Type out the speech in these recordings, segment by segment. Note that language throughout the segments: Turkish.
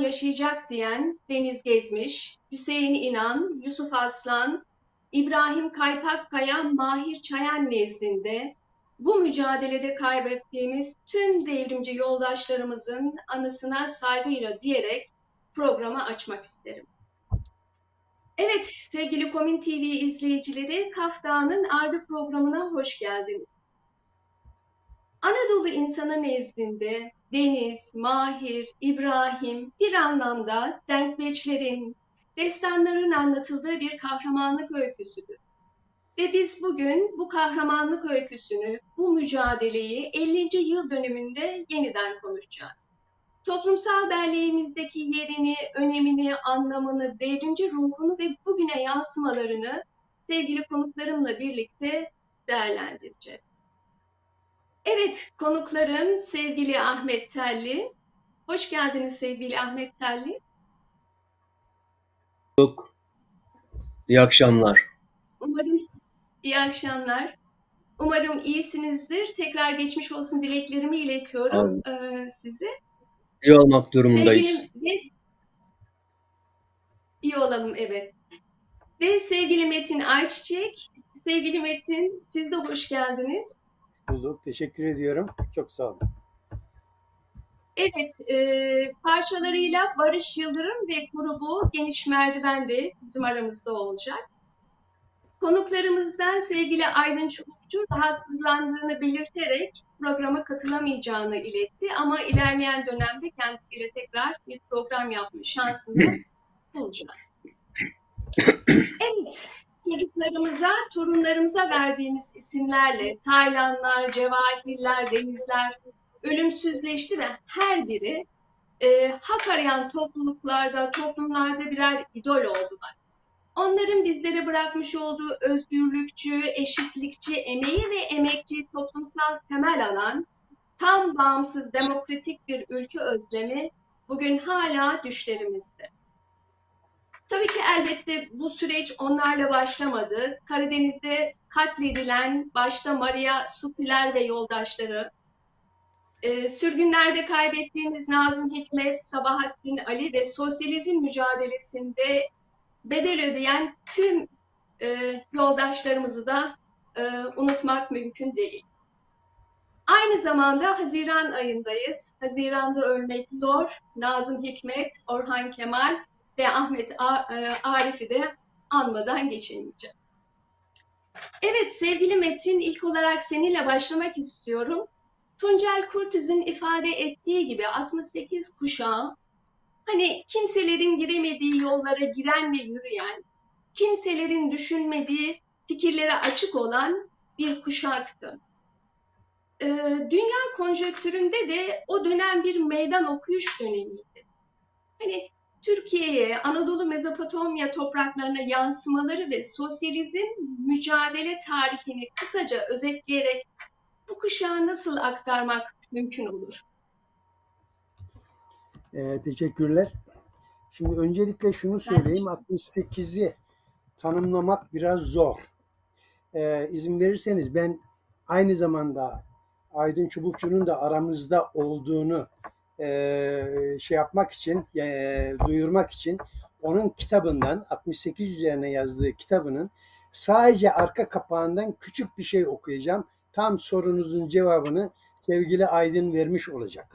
düşüncem yaşayacak diyen Deniz Gezmiş, Hüseyin İnan, Yusuf Aslan, İbrahim Kaypakkaya, Mahir Çayan nezdinde bu mücadelede kaybettiğimiz tüm devrimci yoldaşlarımızın anısına saygıyla diyerek programı açmak isterim. Evet sevgili Komün TV izleyicileri Kaftan'ın Ardı programına hoş geldiniz. Anadolu insanı nezdinde Deniz, Mahir, İbrahim bir anlamda denkbeçlerin, destanların anlatıldığı bir kahramanlık öyküsüdür. Ve biz bugün bu kahramanlık öyküsünü, bu mücadeleyi 50. yıl dönümünde yeniden konuşacağız. Toplumsal belleğimizdeki yerini, önemini, anlamını, devrimci ruhunu ve bugüne yansımalarını sevgili konuklarımla birlikte değerlendireceğiz. Evet, konuklarım sevgili Ahmet Telli. Hoş geldiniz sevgili Ahmet Telli. İyi akşamlar. Umarım iyi akşamlar. Umarım iyisinizdir. Tekrar geçmiş olsun dileklerimi iletiyorum e, size. İyi olmak durumundayız. Sevgili, iyi olalım evet. Ve sevgili Metin Ayçiçek, sevgili Metin siz de hoş geldiniz. Bulduk. Teşekkür ediyorum. Çok sağ olun. Evet, e, parçalarıyla Barış Yıldırım ve grubu Geniş Merdiven de bizim aramızda olacak. Konuklarımızdan sevgili Aydın Çubukçu rahatsızlandığını belirterek programa katılamayacağını iletti ama ilerleyen dönemde kendisiyle tekrar bir program yapma şansını bulacağız. Evet, çocuklarımıza, torunlarımıza verdiğimiz isimlerle Taylanlar, Cevahirler, Denizler ölümsüzleşti ve her biri e, hak arayan topluluklarda, toplumlarda birer idol oldular. Onların bizlere bırakmış olduğu özgürlükçü, eşitlikçi, emeği ve emekçi toplumsal temel alan, tam bağımsız demokratik bir ülke özlemi bugün hala düşlerimizde. Tabii ki elbette bu süreç onlarla başlamadı. Karadeniz'de katledilen başta Maria Supiler ve yoldaşları, e, sürgünlerde kaybettiğimiz Nazım Hikmet, Sabahattin Ali ve sosyalizm mücadelesinde bedel ödeyen tüm e, yoldaşlarımızı da e, unutmak mümkün değil. Aynı zamanda Haziran ayındayız. Haziranda ölmek zor. Nazım Hikmet, Orhan Kemal ve Ahmet e, Arif'i de anmadan geçemeyeceğim. Evet sevgili Metin ilk olarak seninle başlamak istiyorum. Tuncel Kurtüz'ün ifade ettiği gibi 68 kuşağı hani kimselerin giremediği yollara giren ve yürüyen, kimselerin düşünmediği fikirlere açık olan bir kuşaktı. Ee, dünya konjöktüründe de o dönem bir meydan okuyuş dönemiydi. Hani Türkiye'ye, Anadolu Mezopotamya topraklarına yansımaları ve sosyalizm mücadele tarihini kısaca özetleyerek bu kuşağı nasıl aktarmak mümkün olur? Ee, teşekkürler. Şimdi öncelikle şunu söyleyeyim. 68'i tanımlamak biraz zor. Ee, izin verirseniz ben aynı zamanda Aydın Çubukçu'nun da aramızda olduğunu e, şey yapmak için, e, duyurmak için onun kitabından 68 üzerine yazdığı kitabının sadece arka kapağından küçük bir şey okuyacağım. Tam sorunuzun cevabını sevgili Aydın vermiş olacak.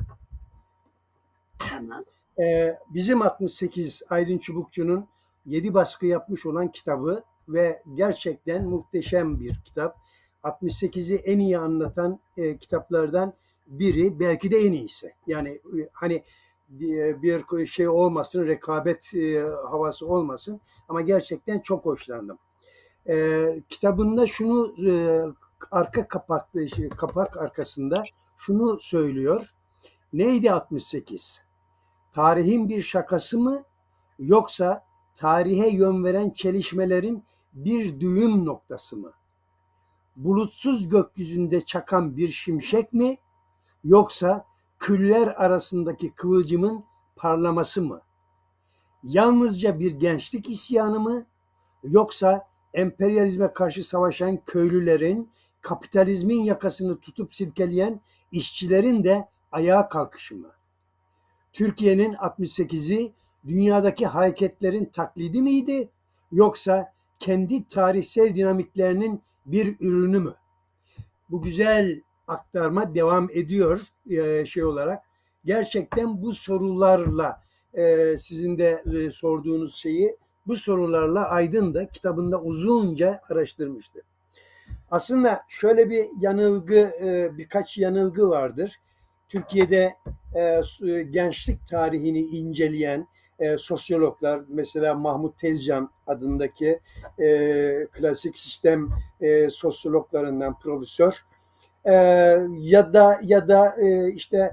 Tamam. Ee, bizim 68 Aydın Çubukçu'nun 7 baskı yapmış olan kitabı ve gerçekten muhteşem bir kitap. 68'i en iyi anlatan e, kitaplardan biri belki de en iyisi. Yani e, hani e, bir şey olmasın, rekabet e, havası olmasın ama gerçekten çok hoşlandım. E, kitabında şunu arka kapaklı şey, kapak arkasında şunu söylüyor. Neydi 68? Tarihin bir şakası mı yoksa tarihe yön veren çelişmelerin bir düğüm noktası mı? Bulutsuz gökyüzünde çakan bir şimşek mi yoksa küller arasındaki kıvılcımın parlaması mı? Yalnızca bir gençlik isyanı mı yoksa emperyalizme karşı savaşan köylülerin kapitalizmin yakasını tutup silkeleyen işçilerin de ayağa kalkışı mı? Türkiye'nin 68'i dünyadaki hareketlerin taklidi miydi yoksa kendi tarihsel dinamiklerinin bir ürünü mü? Bu güzel aktarma devam ediyor e, şey olarak. Gerçekten bu sorularla e, sizin de e, sorduğunuz şeyi bu sorularla Aydın da kitabında uzunca araştırmıştı. Aslında şöyle bir yanılgı, birkaç yanılgı vardır. Türkiye'de gençlik tarihini inceleyen sosyologlar, mesela Mahmut Tezcan adındaki klasik sistem sosyologlarından profesör, ya da ya da işte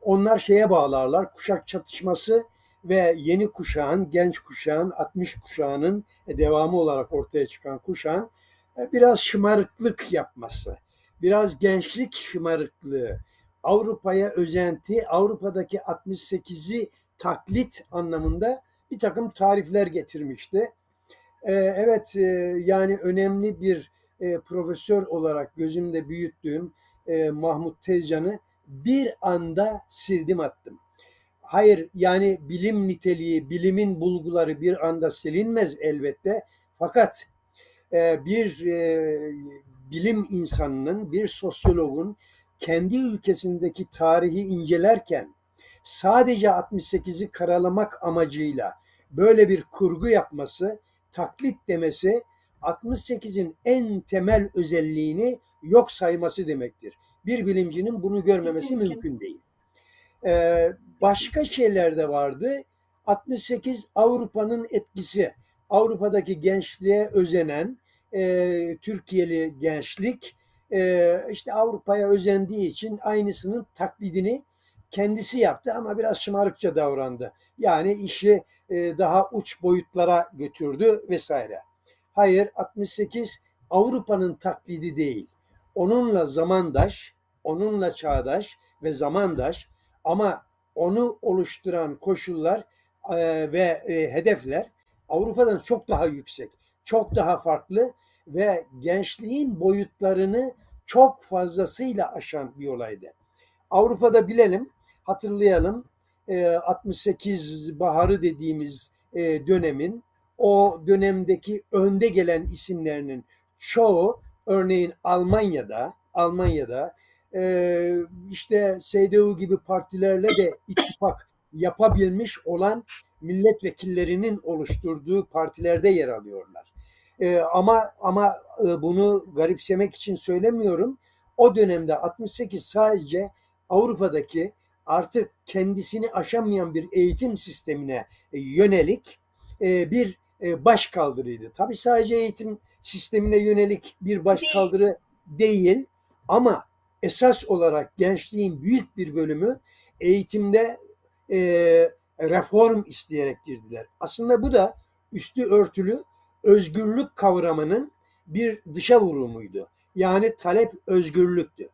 onlar şeye bağlarlar, kuşak çatışması ve yeni kuşağın, genç kuşağın, 60 kuşağının devamı olarak ortaya çıkan kuşağın e, biraz şımarıklık yapması, biraz gençlik şımarıklığı, Avrupa'ya özenti, Avrupa'daki 68'i taklit anlamında bir takım tarifler getirmişti. E, evet e, yani önemli bir profesör olarak gözümde büyüttüğüm Mahmut Tezcan'ı bir anda sildim attım. Hayır yani bilim niteliği, bilimin bulguları bir anda silinmez elbette. Fakat e, bir e, bilim insanının, bir sosyologun kendi ülkesindeki tarihi incelerken sadece 68'i karalamak amacıyla böyle bir kurgu yapması, taklit demesi 68'in en temel özelliğini yok sayması demektir. Bir bilimcinin bunu görmemesi mümkün değil. Ee, başka şeyler de vardı. 68 Avrupa'nın etkisi. Avrupa'daki gençliğe özenen e, Türkiye'li gençlik e, işte Avrupa'ya özendiği için aynısının taklidini kendisi yaptı ama biraz şımarıkça davrandı. Yani işi e, daha uç boyutlara götürdü vesaire. Hayır 68 Avrupa'nın taklidi değil. Onunla zamandaş, onunla çağdaş ve zamandaş ama onu oluşturan koşullar e, ve e, hedefler Avrupa'dan çok daha yüksek, çok daha farklı ve gençliğin boyutlarını çok fazlasıyla aşan bir olaydı. Avrupa'da bilelim, hatırlayalım 68 e, baharı dediğimiz dönemin o dönemdeki önde gelen isimlerinin çoğu örneğin Almanya'da Almanya'da e, işte SDU gibi partilerle de ittifak yapabilmiş olan milletvekillerinin oluşturduğu partilerde yer alıyorlar. E, ama ama e, bunu garipsemek için söylemiyorum. O dönemde 68 sadece Avrupa'daki artık kendisini aşamayan bir eğitim sistemine yönelik e, bir baş kaldırıydı. Tabii sadece eğitim sistemine yönelik bir baş kaldırı değil ama esas olarak gençliğin büyük bir bölümü eğitimde e, reform isteyerek girdiler. Aslında bu da üstü örtülü özgürlük kavramının bir dışa vurumuydu. Yani talep özgürlüktü.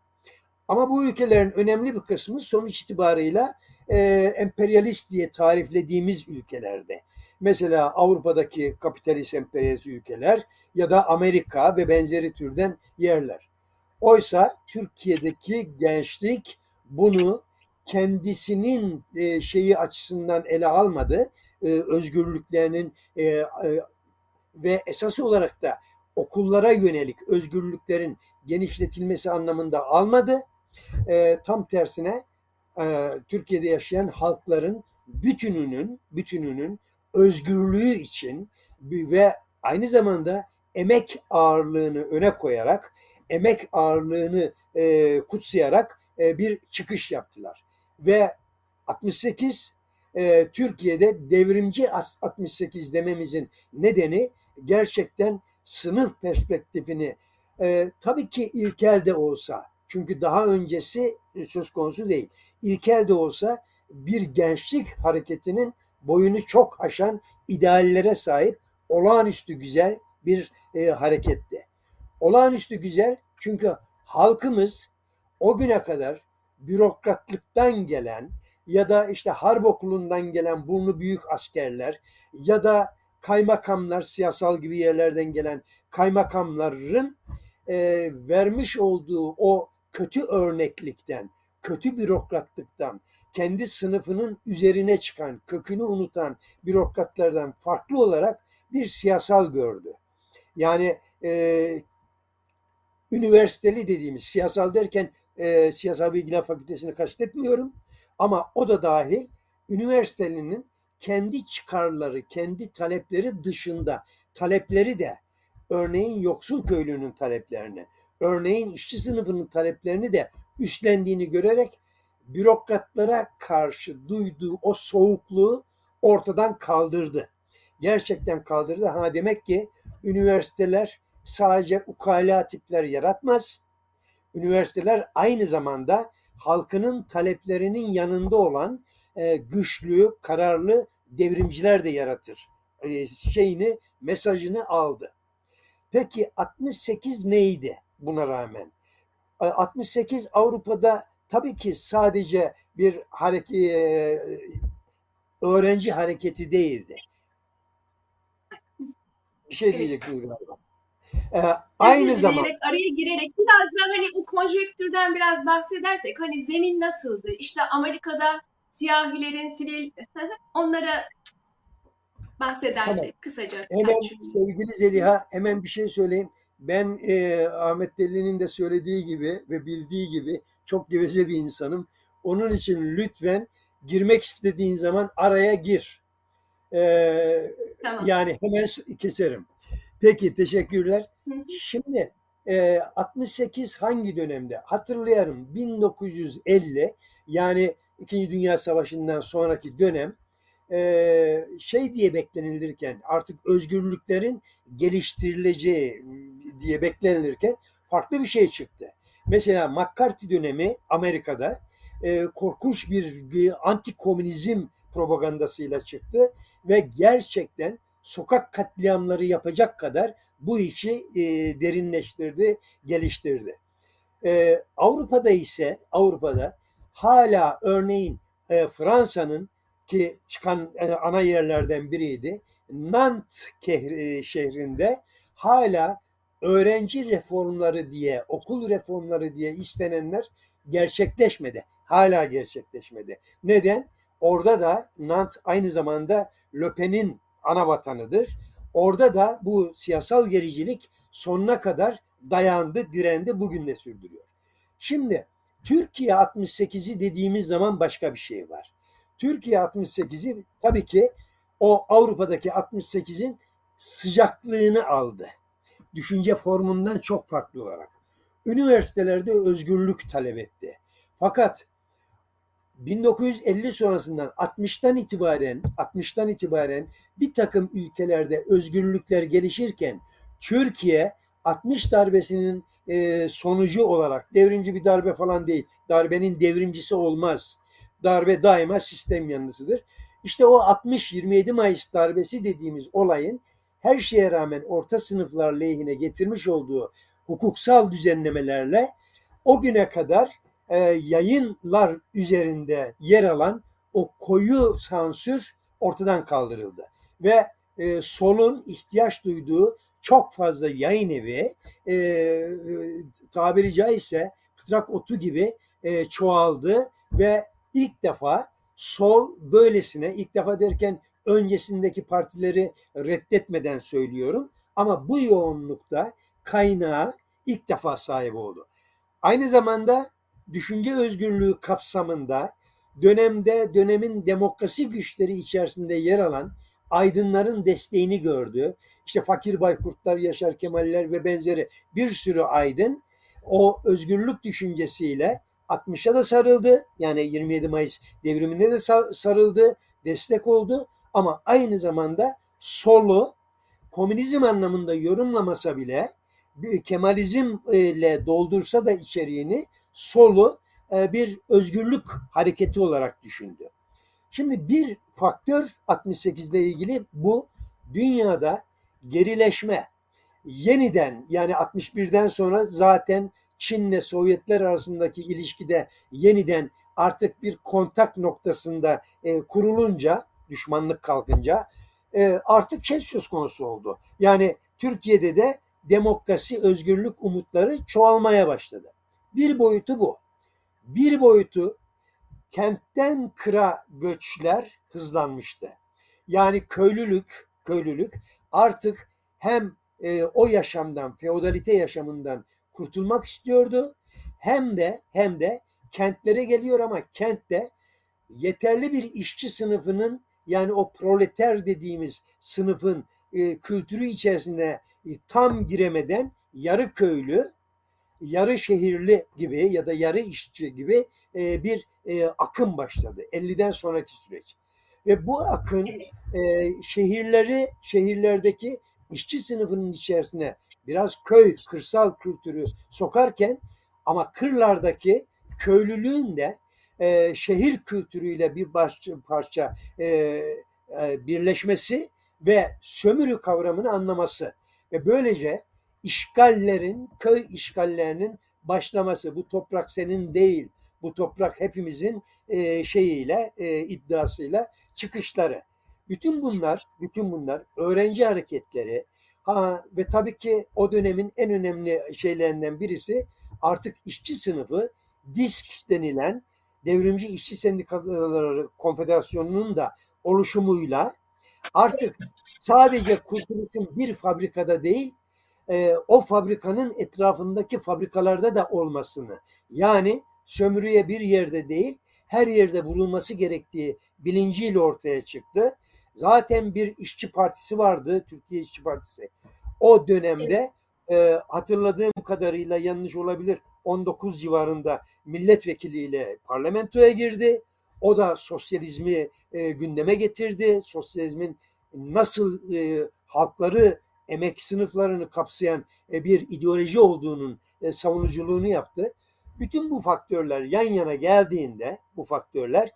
Ama bu ülkelerin önemli bir kısmı sonuç itibarıyla e, emperyalist diye tariflediğimiz ülkelerde. Mesela Avrupa'daki kapitalist emperyalist ülkeler ya da Amerika ve benzeri türden yerler. Oysa Türkiye'deki gençlik bunu kendisinin e, şeyi açısından ele almadı. E, özgürlüklerinin e, ve esası olarak da okullara yönelik özgürlüklerin genişletilmesi anlamında almadı. Tam tersine Türkiye'de yaşayan halkların bütününün bütününün özgürlüğü için ve aynı zamanda emek ağırlığını öne koyarak emek ağırlığını e, kutsayarak e, bir çıkış yaptılar. Ve 68 e, Türkiye'de devrimci 68 dememizin nedeni gerçekten sınıf perspektifini e, tabii ki ilkel de olsa çünkü daha öncesi söz konusu değil. İlkel de olsa bir gençlik hareketinin boyunu çok aşan ideallere sahip olağanüstü güzel bir e, hareketti. Olağanüstü güzel çünkü halkımız o güne kadar bürokratlıktan gelen ya da işte harp okulundan gelen burnu büyük askerler ya da kaymakamlar siyasal gibi yerlerden gelen kaymakamların e, vermiş olduğu o kötü örneklikten, kötü bürokratlıktan, kendi sınıfının üzerine çıkan, kökünü unutan bürokratlardan farklı olarak bir siyasal gördü. Yani e, üniversiteli dediğimiz siyasal derken e, siyasal bilgiler fakültesini kastetmiyorum ama o da dahil üniversitelinin kendi çıkarları, kendi talepleri dışında talepleri de örneğin yoksul köylünün taleplerini, örneğin işçi sınıfının taleplerini de üstlendiğini görerek bürokratlara karşı duyduğu o soğukluğu ortadan kaldırdı. Gerçekten kaldırdı. Ha demek ki üniversiteler sadece ukala tipler yaratmaz. Üniversiteler aynı zamanda halkının taleplerinin yanında olan e, güçlü, kararlı devrimciler de yaratır. E, şeyini, mesajını aldı. Peki 68 neydi buna rağmen? 68 Avrupa'da tabii ki sadece bir hareket öğrenci hareketi değildi. Bir şey Evet. diyecektim galiba. Ee, aynı Özür zaman dileyerek, araya girerek biraz da hani o konjonktürden biraz bahsedersek hani zemin nasıldı? İşte Amerika'da siyahilerin sivil onlara bahsedersek Tamam. kısaca. hemen sevgili Zeliha hemen bir şey söyleyeyim. Ben e, Ahmet Deli'nin de söylediği gibi ve bildiği gibi çok geveze bir insanım. Onun için lütfen girmek istediğin zaman araya gir. Ee, Tamam. Yani hemen keserim. Peki teşekkürler. Hı hı. Şimdi e, 68 hangi dönemde? Hatırlayarım 1950 yani İkinci Dünya Savaşı'ndan sonraki dönem e, şey diye beklenilirken artık özgürlüklerin geliştirileceği diye beklenilirken farklı bir şey çıktı. Mesela McCarthy dönemi Amerika'da e, korkunç bir e, anti-komünizm propagandasıyla çıktı ve gerçekten sokak katliamları yapacak kadar bu işi e, derinleştirdi, geliştirdi. E, Avrupa'da ise Avrupa'da hala örneğin e, Fransa'nın ki çıkan e, ana yerlerden biriydi. Nantes kehri- şehrinde hala öğrenci reformları diye, okul reformları diye istenenler gerçekleşmedi. Hala gerçekleşmedi. Neden? Orada da Nantes aynı zamanda Le Pen'in ana vatanıdır. Orada da bu siyasal gericilik sonuna kadar dayandı, direndi, bugün de sürdürüyor. Şimdi Türkiye 68'i dediğimiz zaman başka bir şey var. Türkiye 68'i tabii ki o Avrupa'daki 68'in sıcaklığını aldı. Düşünce formundan çok farklı olarak. Üniversitelerde özgürlük talep etti. Fakat 1950 sonrasından 60'tan itibaren 60'tan itibaren bir takım ülkelerde özgürlükler gelişirken Türkiye 60 darbesinin e, sonucu olarak devrimci bir darbe falan değil. Darbenin devrimcisi olmaz. Darbe daima sistem yanlısıdır. İşte o 60-27 Mayıs darbesi dediğimiz olayın her şeye rağmen orta sınıflar lehine getirmiş olduğu hukuksal düzenlemelerle o güne kadar e, yayınlar üzerinde yer alan o koyu sansür ortadan kaldırıldı. Ve e, solun ihtiyaç duyduğu çok fazla yayın evi e, e, tabiri caizse pıtrak otu gibi e, çoğaldı ve ilk defa sol böylesine ilk defa derken öncesindeki partileri reddetmeden söylüyorum ama bu yoğunlukta kaynağı ilk defa sahip oldu. Aynı zamanda düşünce özgürlüğü kapsamında dönemde dönemin demokrasi güçleri içerisinde yer alan aydınların desteğini gördü. İşte Fakir Baykurtlar, Yaşar Kemaller ve benzeri bir sürü aydın o özgürlük düşüncesiyle 60'a da sarıldı. Yani 27 Mayıs devrimine de sarıldı, destek oldu. Ama aynı zamanda solu komünizm anlamında yorumlamasa bile Kemalizmle doldursa da içeriğini solu bir özgürlük hareketi olarak düşündü. Şimdi bir faktör 68 ile ilgili bu dünyada gerileşme yeniden yani 61'den sonra zaten Çin'le Sovyetler arasındaki ilişkide yeniden artık bir kontak noktasında e, kurulunca düşmanlık kalkınca e, artık şey söz konusu oldu. Yani Türkiye'de de demokrasi, özgürlük umutları çoğalmaya başladı. Bir boyutu bu. Bir boyutu kentten kıra göçler hızlanmıştı. Yani köylülük, köylülük artık hem e, o yaşamdan, feodalite yaşamından kurtulmak istiyordu hem de hem de kentlere geliyor ama kentte yeterli bir işçi sınıfının yani o proleter dediğimiz sınıfın e, kültürü içerisine e, tam giremeden yarı köylü, yarı şehirli gibi ya da yarı işçi gibi e, bir e, akım başladı 50'den sonraki süreç. Ve bu akın e, şehirleri, şehirlerdeki işçi sınıfının içerisine biraz köy, kırsal kültürü sokarken ama kırlardaki köylülüğün de e, şehir kültürüyle bir parça, parça e, e, birleşmesi ve sömürü kavramını anlaması ve böylece işgallerin, köy işgallerinin başlaması. Bu toprak senin değil, bu toprak hepimizin e, şeyiyle, e, iddiasıyla çıkışları. Bütün bunlar, bütün bunlar öğrenci hareketleri ha, ve tabii ki o dönemin en önemli şeylerinden birisi artık işçi sınıfı DİSK denilen Devrimci İşçi Sendikaları Konfederasyonu'nun da oluşumuyla artık sadece kurtuluşun bir fabrikada değil, e, o fabrikanın etrafındaki fabrikalarda da olmasını, yani sömürüye bir yerde değil, her yerde bulunması gerektiği bilinciyle ortaya çıktı. Zaten bir işçi partisi vardı, Türkiye İşçi Partisi. O dönemde e, hatırladığım kadarıyla yanlış olabilir 19 civarında milletvekiliyle parlamentoya girdi. O da sosyalizmi e, gündeme getirdi. Sosyalizmin nasıl e, halkları, emek sınıflarını kapsayan e, bir ideoloji olduğunun e, savunuculuğunu yaptı. Bütün bu faktörler yan yana geldiğinde bu faktörler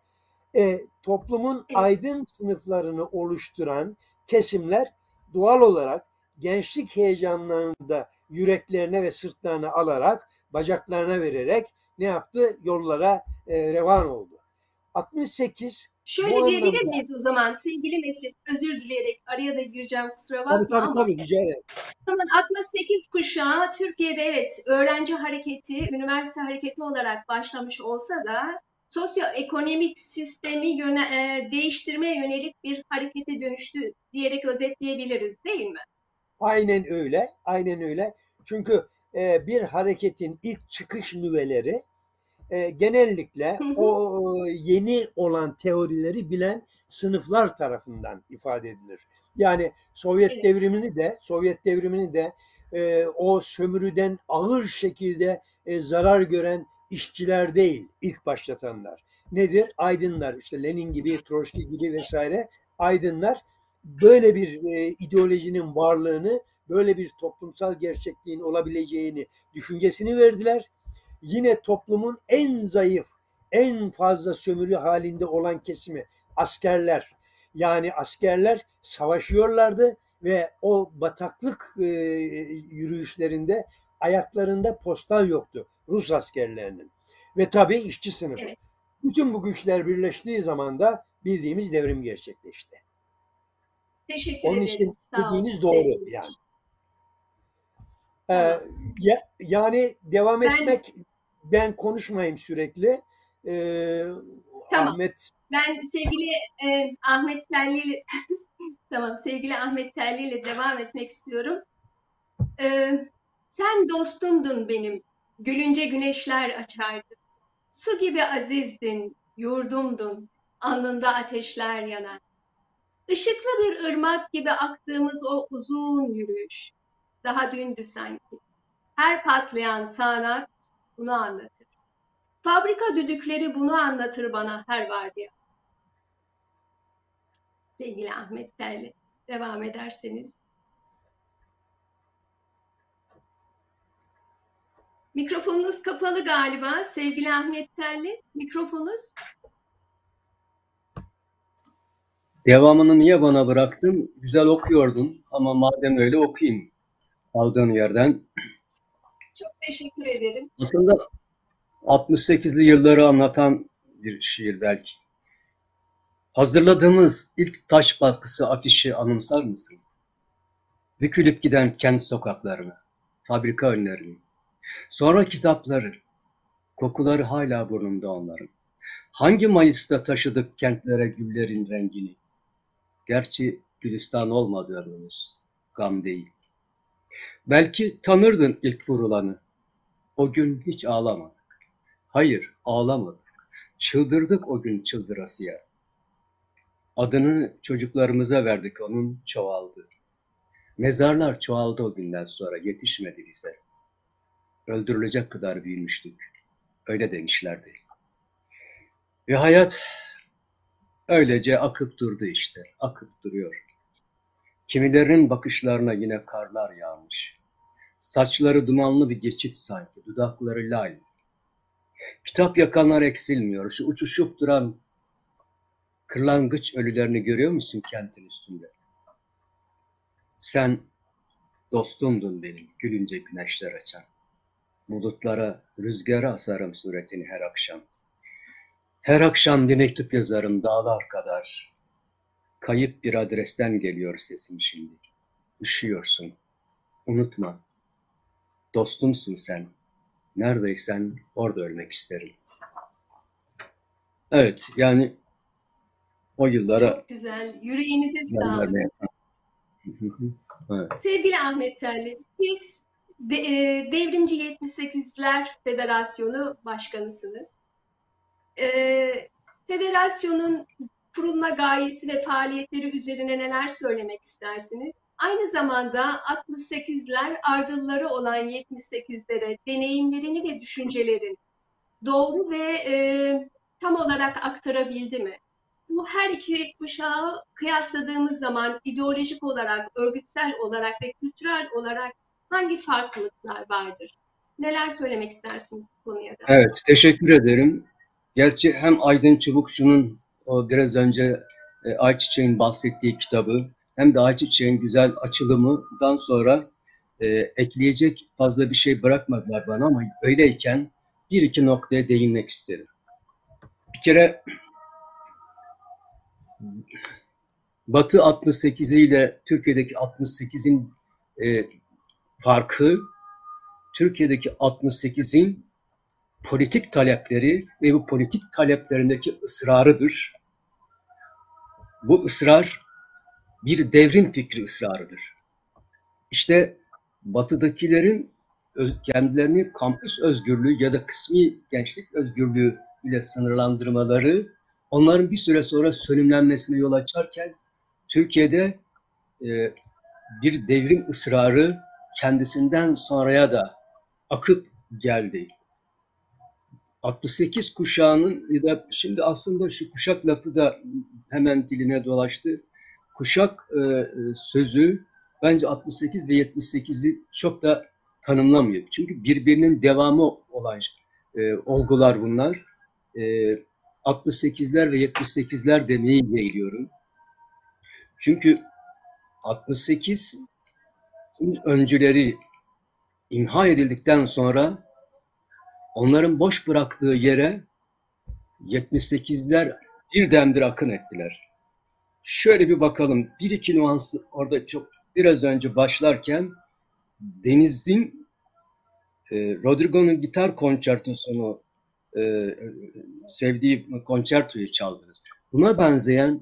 e, toplumun aydın sınıflarını oluşturan kesimler doğal olarak gençlik heyecanlarını da yüreklerine ve sırtlarına alarak, bacaklarına vererek ne yaptı? Yollara e, revan oldu. 68 Şöyle bu diyebilir anlamda- miyiz o zaman sevgili Metin? Özür dileyerek araya da gireceğim kusura bakma Tabii tabii tabii rica ederim. o zaman 68 kuşağı Türkiye'de evet öğrenci hareketi, üniversite hareketi olarak başlamış olsa da sosyoekonomik sistemi yöne, e, değiştirmeye yönelik bir harekete dönüştü diyerek özetleyebiliriz değil mi? Aynen öyle. Aynen öyle. Çünkü e, bir hareketin ilk çıkış nüveleri e, genellikle Hı hı. o e, yeni olan teorileri bilen sınıflar tarafından ifade edilir. Yani Sovyet Evet. devrimini de Sovyet devrimini de e, o sömürüden ağır şekilde e, zarar gören işçiler değil ilk başlatanlar. Nedir? Aydınlar işte Lenin gibi, Troçki gibi vesaire aydınlar böyle bir e, ideolojinin varlığını, böyle bir toplumsal gerçekliğin olabileceğini düşüncesini verdiler. Yine toplumun en zayıf, en fazla sömürü halinde olan kesimi askerler. Yani askerler savaşıyorlardı ve o bataklık e, yürüyüşlerinde ayaklarında postal yoktu Rus askerlerinin. Ve tabii işçi sınıfı. Evet. Bütün bu güçler birleştiği zaman da bildiğimiz devrim gerçekleşti. Teşekkür Onun ederim. için Sağ olun. dediğiniz doğru Sevgili. yani. Ee, ya, yani devam Ben- etmek ben konuşmayayım sürekli. Ee, Tamam. Ahmet Ben sevgili e, Ahmet Telli ile tamam sevgili Ahmet Telli ile devam etmek istiyorum. E, sen dostumdun benim. Gülünce güneşler açardı. Su gibi azizdin, yurdumdun. Alnında ateşler yanar. Işıklı bir ırmak gibi aktığımız o uzun yürüyüş. Daha dündü sanki. Her patlayan sağanak bunu anlatır. Fabrika düdükleri bunu anlatır bana her vardiya. Sevgili Ahmet Telli, devam ederseniz. Mikrofonunuz kapalı galiba sevgili Ahmet Telli. Mikrofonunuz. Devamını niye bana bıraktın? Güzel okuyordun ama madem öyle okuyayım aldığın yerden. Çok teşekkür ederim. Aslında 68'li yılları anlatan bir şiir belki. Hazırladığımız ilk taş baskısı afişi anımsar mısın? bükülüp giden kent sokaklarını, fabrika önlerini, sonra kitapları, kokuları hala burnumda onların. Hangi Mayıs'ta taşıdık kentlere güllerin rengini? Gerçi Gülistan olmadı önümüz, gam değil. Belki tanırdın ilk vurulanı. O gün hiç ağlamadık. Hayır, ağlamadık. Çıldırdık o gün çıldırasıya. Adını çocuklarımıza verdik onun çoğaldı. Mezarlar çoğaldı o günden sonra yetişmedi bize. Öldürülecek kadar büyümüştük. Öyle demişlerdi. Ve hayat öylece akıp durdu işte, akıp duruyor. Kimilerinin bakışlarına yine karlar yağmış. Saçları dumanlı bir geçit sanki, dudakları lal. Kitap yakanlar eksilmiyor. Şu uçuşup duran kırlangıç ölülerini görüyor musun kentin üstünde? Sen dostumdun benim, gülünce güneşler açan. Bulutlara, rüzgara asarım suretini her akşam. Her akşam bir mektup yazarım dağlar kadar. Kayıp bir adresten geliyor sesim şimdi. Üşüyorsun. Unutma. Dostumsun sen. Neredeysen orada ölmek isterim. Evet, yani o yıllara Çok güzel. Yüreğinize sağlık. evet. Sevgili Ahmet Telli, siz de, e, Devrimci 78'ler Federasyonu Başkanısınız. E, federasyonun kurulma gayesi ve faaliyetleri üzerine neler söylemek istersiniz? Aynı zamanda 68'ler ardılları olan 78'lere deneyimlerini ve düşüncelerini doğru ve e, tam olarak aktarabildi mi? Bu her iki kuşağı kıyasladığımız zaman ideolojik olarak, örgütsel olarak ve kültürel olarak hangi farklılıklar vardır? Neler söylemek istersiniz bu konuya da? Evet, teşekkür ederim. Gerçi hem Aydın Çubukçu'nun o biraz önce e, Ayçiçek'in bahsettiği kitabı hem de Ayçiçek'in güzel açılımından sonra e, ekleyecek fazla bir şey bırakmadılar bana ama öyleyken bir iki noktaya değinmek isterim. Bir kere Batı 68'i ile Türkiye'deki 68'in e, farkı Türkiye'deki 68'in politik talepleri ve bu politik taleplerindeki ısrarıdır. Bu ısrar bir devrim fikri ısrarıdır. İşte batıdakilerin kendilerini kampüs özgürlüğü ya da kısmi gençlik özgürlüğü ile sınırlandırmaları onların bir süre sonra sönümlenmesine yol açarken Türkiye'de e, bir devrim ısrarı kendisinden sonraya da akıp geldi. 68 kuşağının ya da şimdi aslında şu kuşak lafı da hemen diline dolaştı. Kuşak e, sözü bence 68 ve 78'i çok da tanımlamıyor. Çünkü birbirinin devamı olan e, olgular bunlar. E, 68'ler ve 78'ler demeyi yeğliyorum. Çünkü 68 öncüleri imha edildikten sonra onların boş bıraktığı yere 78'ler birdenbire akın ettiler. Şöyle bir bakalım. Bir iki nuans orada çok biraz önce başlarken Deniz'in e, Rodrigo'nun gitar konçertosunu e, sevdiği konçertoyu çaldınız. Buna benzeyen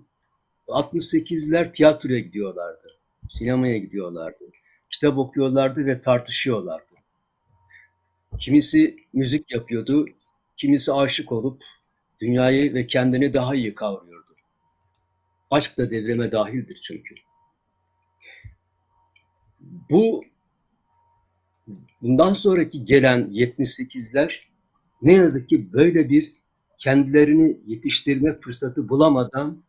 68'ler tiyatroya gidiyorlardı. Sinemaya gidiyorlardı. Kitap okuyorlardı ve tartışıyorlardı. Kimisi müzik yapıyordu, kimisi aşık olup dünyayı ve kendini daha iyi kavruyordu. Aşk da devrime dahildir çünkü. Bu bundan sonraki gelen 78'ler ne yazık ki böyle bir kendilerini yetiştirme fırsatı bulamadan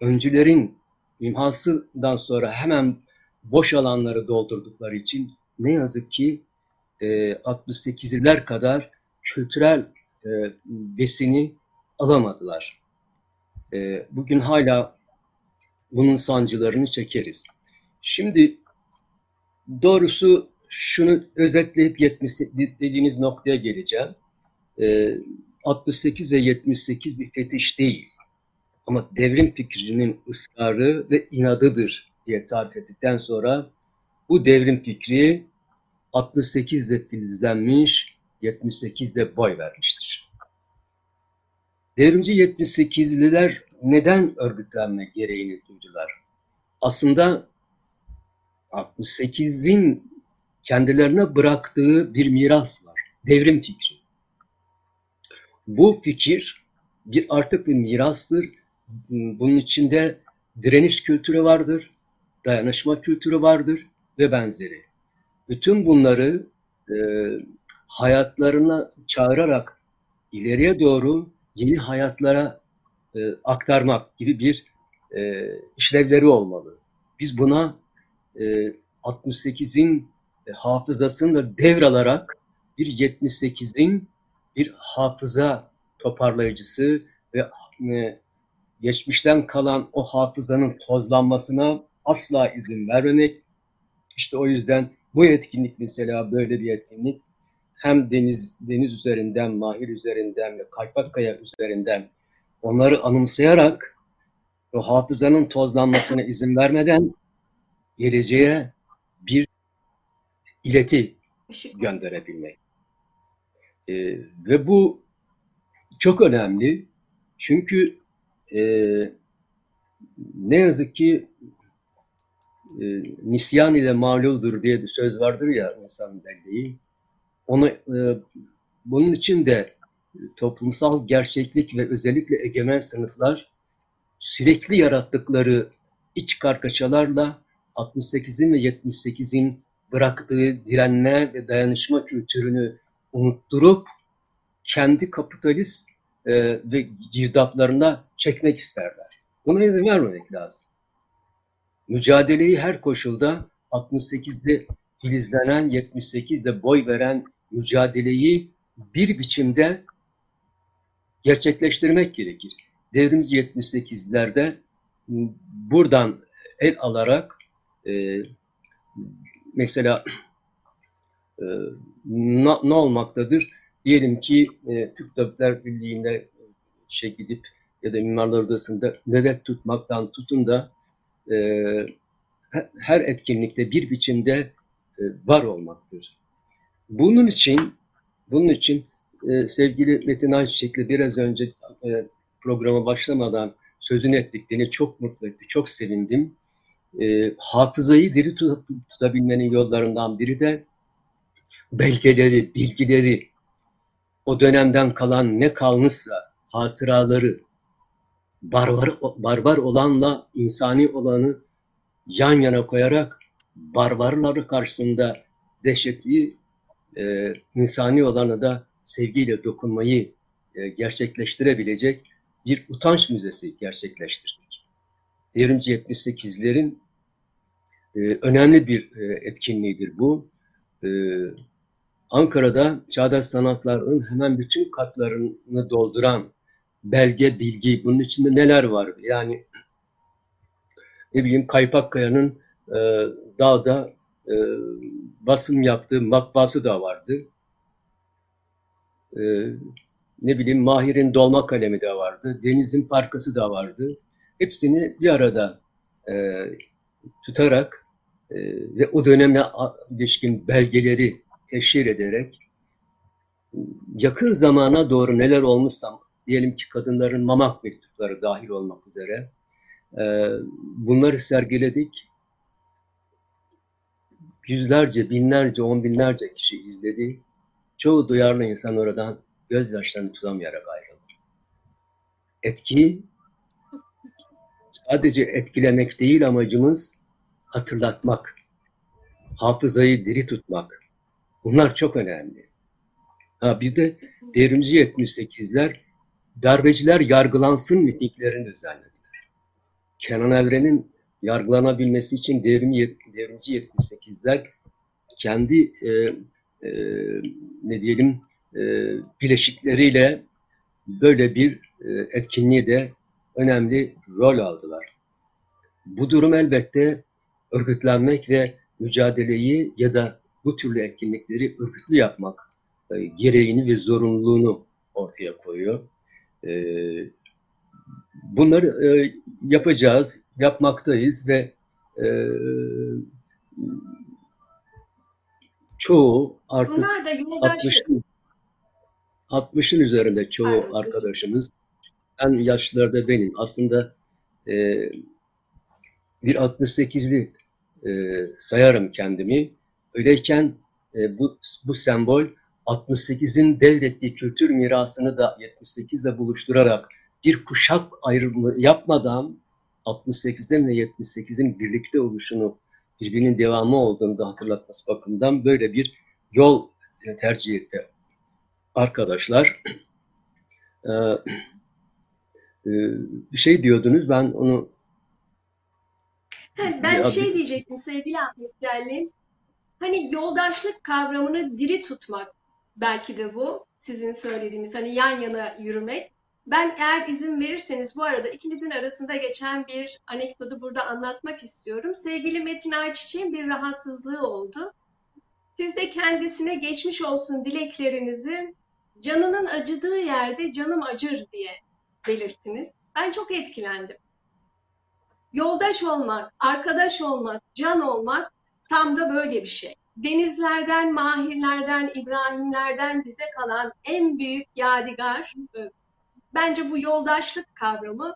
öncülerin imhasından sonra hemen boş alanları doldurdukları için ne yazık ki 68'ler kadar kültürel e, besini alamadılar. E, bugün hala bunun sancılarını çekeriz. Şimdi doğrusu şunu özetleyip 70 dediğiniz noktaya geleceğim. E, 68 ve 78 bir fetiş değil. Ama devrim fikrinin ısrarı ve inadıdır diye tarif ettikten sonra bu devrim fikri 68'de filizlenmiş, 78'de boy vermiştir. Devrimci 78'liler neden örgütlenme gereğini duydular? Aslında 68'in kendilerine bıraktığı bir miras var. Devrim fikri. Bu fikir bir artık bir mirastır. Bunun içinde direniş kültürü vardır, dayanışma kültürü vardır ve benzeri. Bütün bunları e, hayatlarına çağırarak ileriye doğru yeni hayatlara e, aktarmak gibi bir e, işlevleri olmalı. Biz buna e, 68'in e, hafızasını da devralarak bir 78'in bir hafıza toparlayıcısı ve e, geçmişten kalan o hafızanın tozlanmasına asla izin vermemek. İşte o yüzden bu etkinlik mesela böyle bir etkinlik hem deniz deniz üzerinden, Mahir üzerinden ve Kaypakkaya üzerinden onları anımsayarak o hafızanın tozlanmasına izin vermeden geleceğe bir ileti gönderebilmek. Ee, ve bu çok önemli. Çünkü e, ne yazık ki e, nisyan ile maluldur diye bir söz vardır ya insan belleği. Onu, e, bunun için de toplumsal gerçeklik ve özellikle egemen sınıflar sürekli yarattıkları iç kargaşalarla 68'in ve 78'in bıraktığı direnme ve dayanışma kültürünü unutturup kendi kapitalist e, ve girdaplarına çekmek isterler. Buna izin vermemek lazım. Mücadeleyi her koşulda 68'de filizlenen, 78'de boy veren mücadeleyi bir biçimde gerçekleştirmek gerekir. Devrimci 78'lerde buradan el alarak e, mesela e, ne, olmaktadır? Diyelim ki e, Türk Tabipler Birliği'nde şey gidip ya da Mimarlar Odası'nda nöbet tutmaktan tutun da e, her etkinlikte bir biçimde e, var olmaktır. Bunun için bunun için e, sevgili Metin Ayçiçek'le biraz önce e, programa başlamadan sözünü ettik. Çok mutlu etti, çok sevindim. E, hafızayı diri tutabilmenin yollarından biri de belgeleri, bilgileri, o dönemden kalan ne kalmışsa hatıraları, barbar, barbar olanla insani olanı yan yana koyarak barbarları karşısında dehşeti, e, insani olanı da sevgiyle dokunmayı e, gerçekleştirebilecek bir utanç müzesi gerçekleştirdik. Devrimci 78'lerin e, önemli bir e, etkinliğidir bu. E, Ankara'da çağdaş sanatların hemen bütün katlarını dolduran belge, bilgi, bunun içinde neler vardı? Yani ne bileyim Kaypakkaya'nın e, dağda e, basım yaptığı matbaası da vardı. E, ne bileyim Mahir'in dolma kalemi de vardı. Deniz'in parkası da vardı. Hepsini bir arada e, tutarak e, ve o dönemle ilişkin belgeleri teşhir ederek yakın zamana doğru neler olmuşsa diyelim ki kadınların mamak mektupları dahil olmak üzere e, bunları sergiledik. Yüzlerce, binlerce, on binlerce kişi izledi. Çoğu duyarlı insan oradan gözyaşlarını tutamayarak ayrıldı. Etki sadece etkilemek değil amacımız hatırlatmak, hafızayı diri tutmak. Bunlar çok önemli. Ha bir de devrimci 78'ler darbeciler yargılansın mitinglerini düzenlediler. Kenan Evren'in yargılanabilmesi için devrimci, devrimci 78'ler kendi e, e, ne diyelim e, bileşikleriyle böyle bir e, etkinliği de önemli rol aldılar. Bu durum elbette örgütlenmek ve mücadeleyi ya da bu türlü etkinlikleri örgütlü yapmak e, gereğini ve zorunluluğunu ortaya koyuyor. E, bunları e, yapacağız, yapmaktayız ve çoğu artık Bunlar da yoldaşlık. 60'ın 60'ın üzerinde çoğu özür arkadaşımız. En yaşlılarda benim. Aslında e, bir 68'li e, sayarım kendimi. Öyleyken e, bu bu sembol 68'in devrettiği kültür mirasını da 78'le buluşturarak bir kuşak ayrımı yapmadan 68'in ve 78'in birlikte oluşunu birbirinin devamı olduğunu da hatırlatması bakımından böyle bir yol tercih etti arkadaşlar. Ee, e, bir şey diyordunuz ben onu Ben Ya şey diyecektim sevgili Ahmet Değerli. Hani yoldaşlık kavramını diri tutmak belki de bu sizin söylediğiniz hani yan yana yürümek. Ben eğer izin verirseniz bu arada ikinizin arasında geçen bir anekdotu burada anlatmak istiyorum. Sevgili Metin Ayçiçek'in bir rahatsızlığı oldu. Siz de kendisine geçmiş olsun dileklerinizi canının acıdığı yerde canım acır diye belirttiniz. Ben çok etkilendim. Yoldaş olmak, arkadaş olmak, can olmak tam da böyle bir şey. Denizlerden, mahirlerden, İbrahimlerden bize kalan en büyük yadigar e, bence bu yoldaşlık kavramı.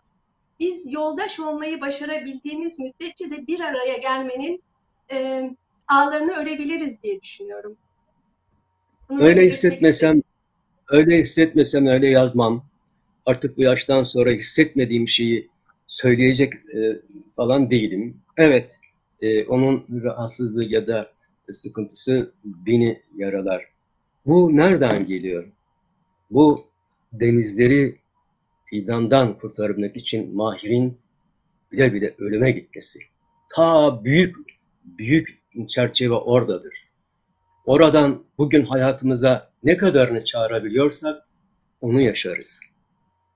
Biz yoldaş olmayı başarabildiğimiz müddetçe de bir araya gelmenin e, ağlarını örebiliriz diye düşünüyorum. Bunu öyle hissetmesem öyle hissetmesem öyle yazmam. Artık bu yaştan sonra hissetmediğim şeyi söyleyecek e, falan değilim. Evet, e, onun rahatsızlığı ya da sıkıntısı beni yaralar. Bu nereden geliyor? Bu denizleri fidandan kurtarmak için Mahir'in bile bile ölüme gitmesi. Ta büyük büyük çerçeve oradadır. Oradan bugün hayatımıza ne kadarını çağırabiliyorsak onu yaşarız.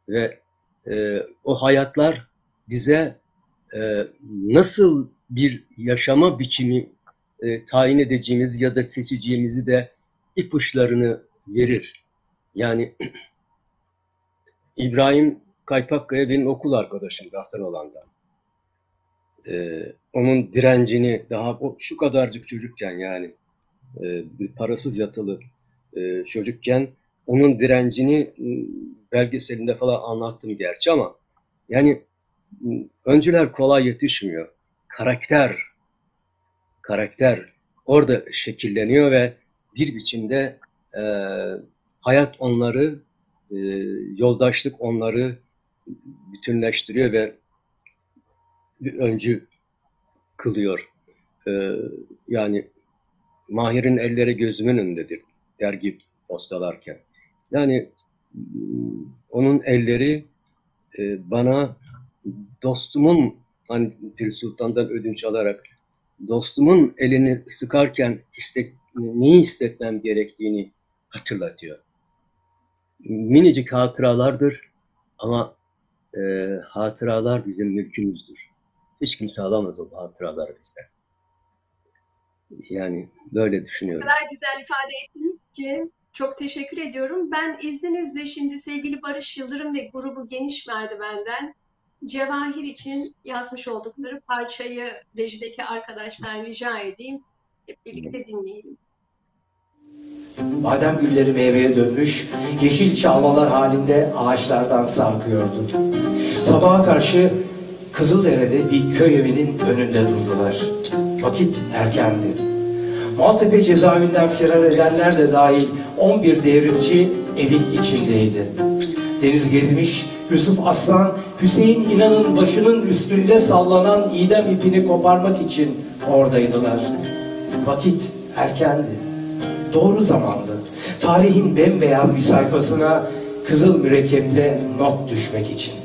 Ve e, o hayatlar bize e, nasıl bir yaşama biçimi e, tayin edeceğimiz ya da seçeceğimizi de ipuçlarını verir. Yani İbrahim Kaypakkaya benim okul arkadaşımdı Hasan olandan. Ee, onun direncini daha o, şu kadarcık çocukken yani e, bir parasız yatılı e, çocukken onun direncini belgeselinde falan anlattım gerçi ama yani öncüler kolay yetişmiyor. Karakter, karakter orada şekilleniyor ve bir biçimde e, hayat onları, e, yoldaşlık onları bütünleştiriyor ve bir öncü kılıyor. E, yani Mahir'in elleri gözümün önündedir dergi postalarken. Yani m, onun elleri e, bana dostumun hani Pir Sultan'dan ödünç alarak dostumun elini sıkarken hisset, neyi hissetmem gerektiğini hatırlatıyor. Minicik hatıralardır ama e, hatıralar bizim mülkümüzdür. Hiç kimse alamaz o hatıraları bizden. Yani böyle O düşünüyorum. kadar güzel ifade ettiniz ki çok teşekkür ediyorum. Ben izninizle şimdi sevgili Barış Yıldırım ve grubu Geniş Merdiven'den Cevahir için yazmış oldukları parçayı rejideki arkadaşlar rica edeyim. Hep birlikte dinleyelim. Badem gülleri meyveye dönmüş, yeşil çalmalar halinde ağaçlardan sarkıyordu. Sabaha karşı Kızıldere'de bir köy evinin önünde durdular. Vakit erkendi. Maltepe cezaevinden firar edenler de dahil 11 devrimci evin içindeydi. Deniz gezmiş, Yusuf Aslan, Hüseyin İnan'ın başının üstünde sallanan idam ipini koparmak için oradaydılar. Vakit erkendi. Doğru zamandı. Tarihin bembeyaz bir sayfasına kızıl mürekkeple not düşmek için.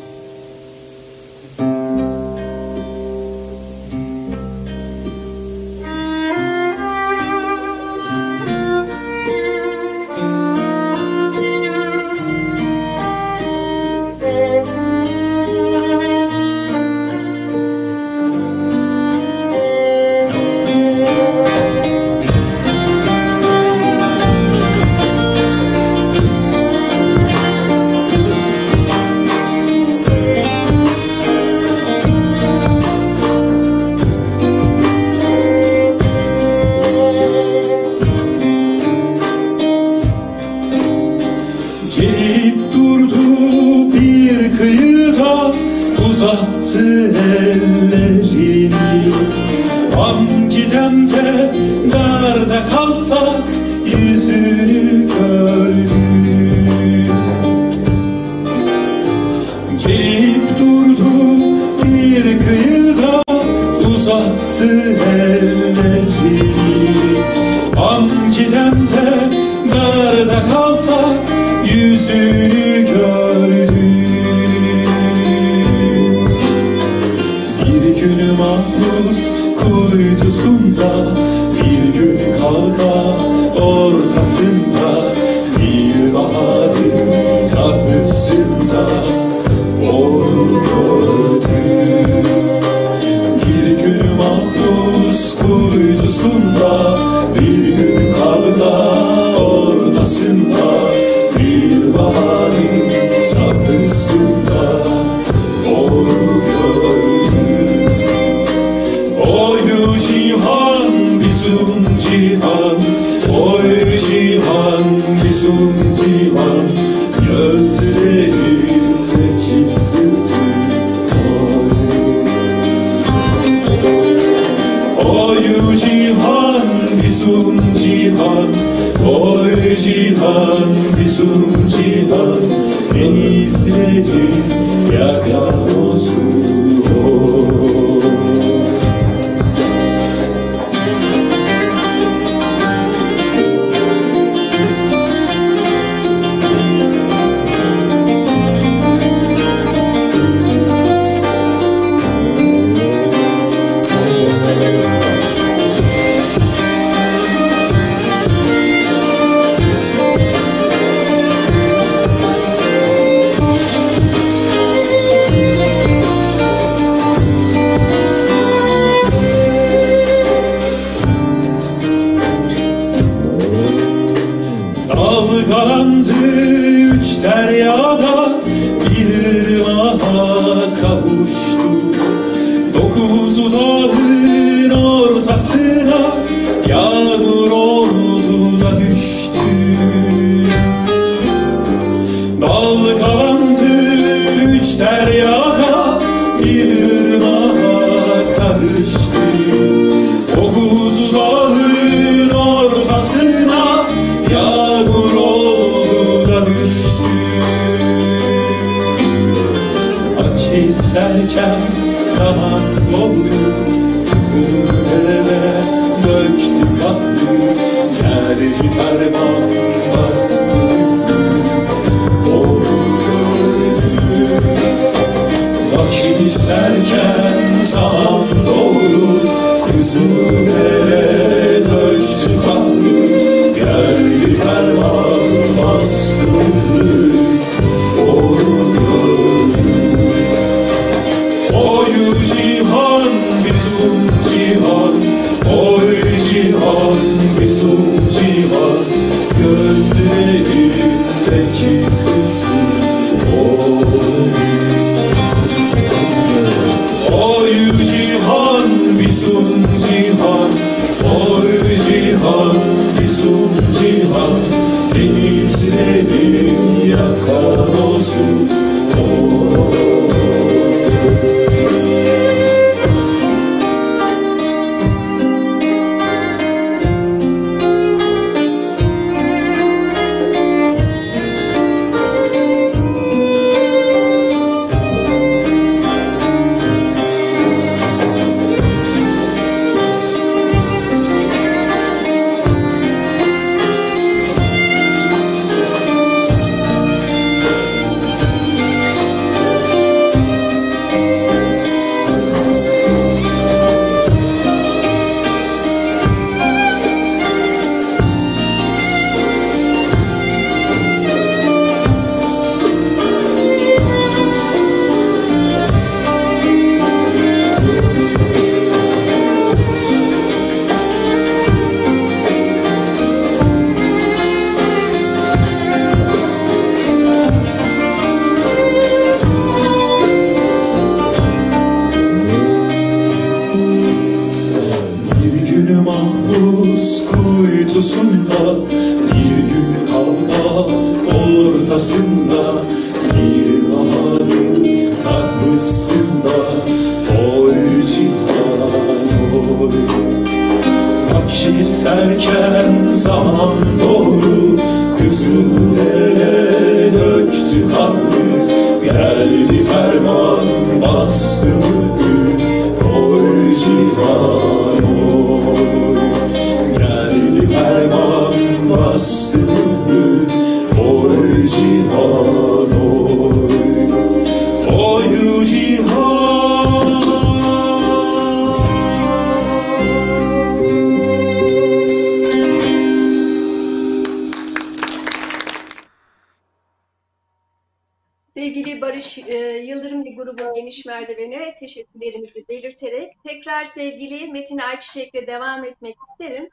Cihan bizim cihan Denizleri yakar olsun Ayçiçek'le devam etmek isterim.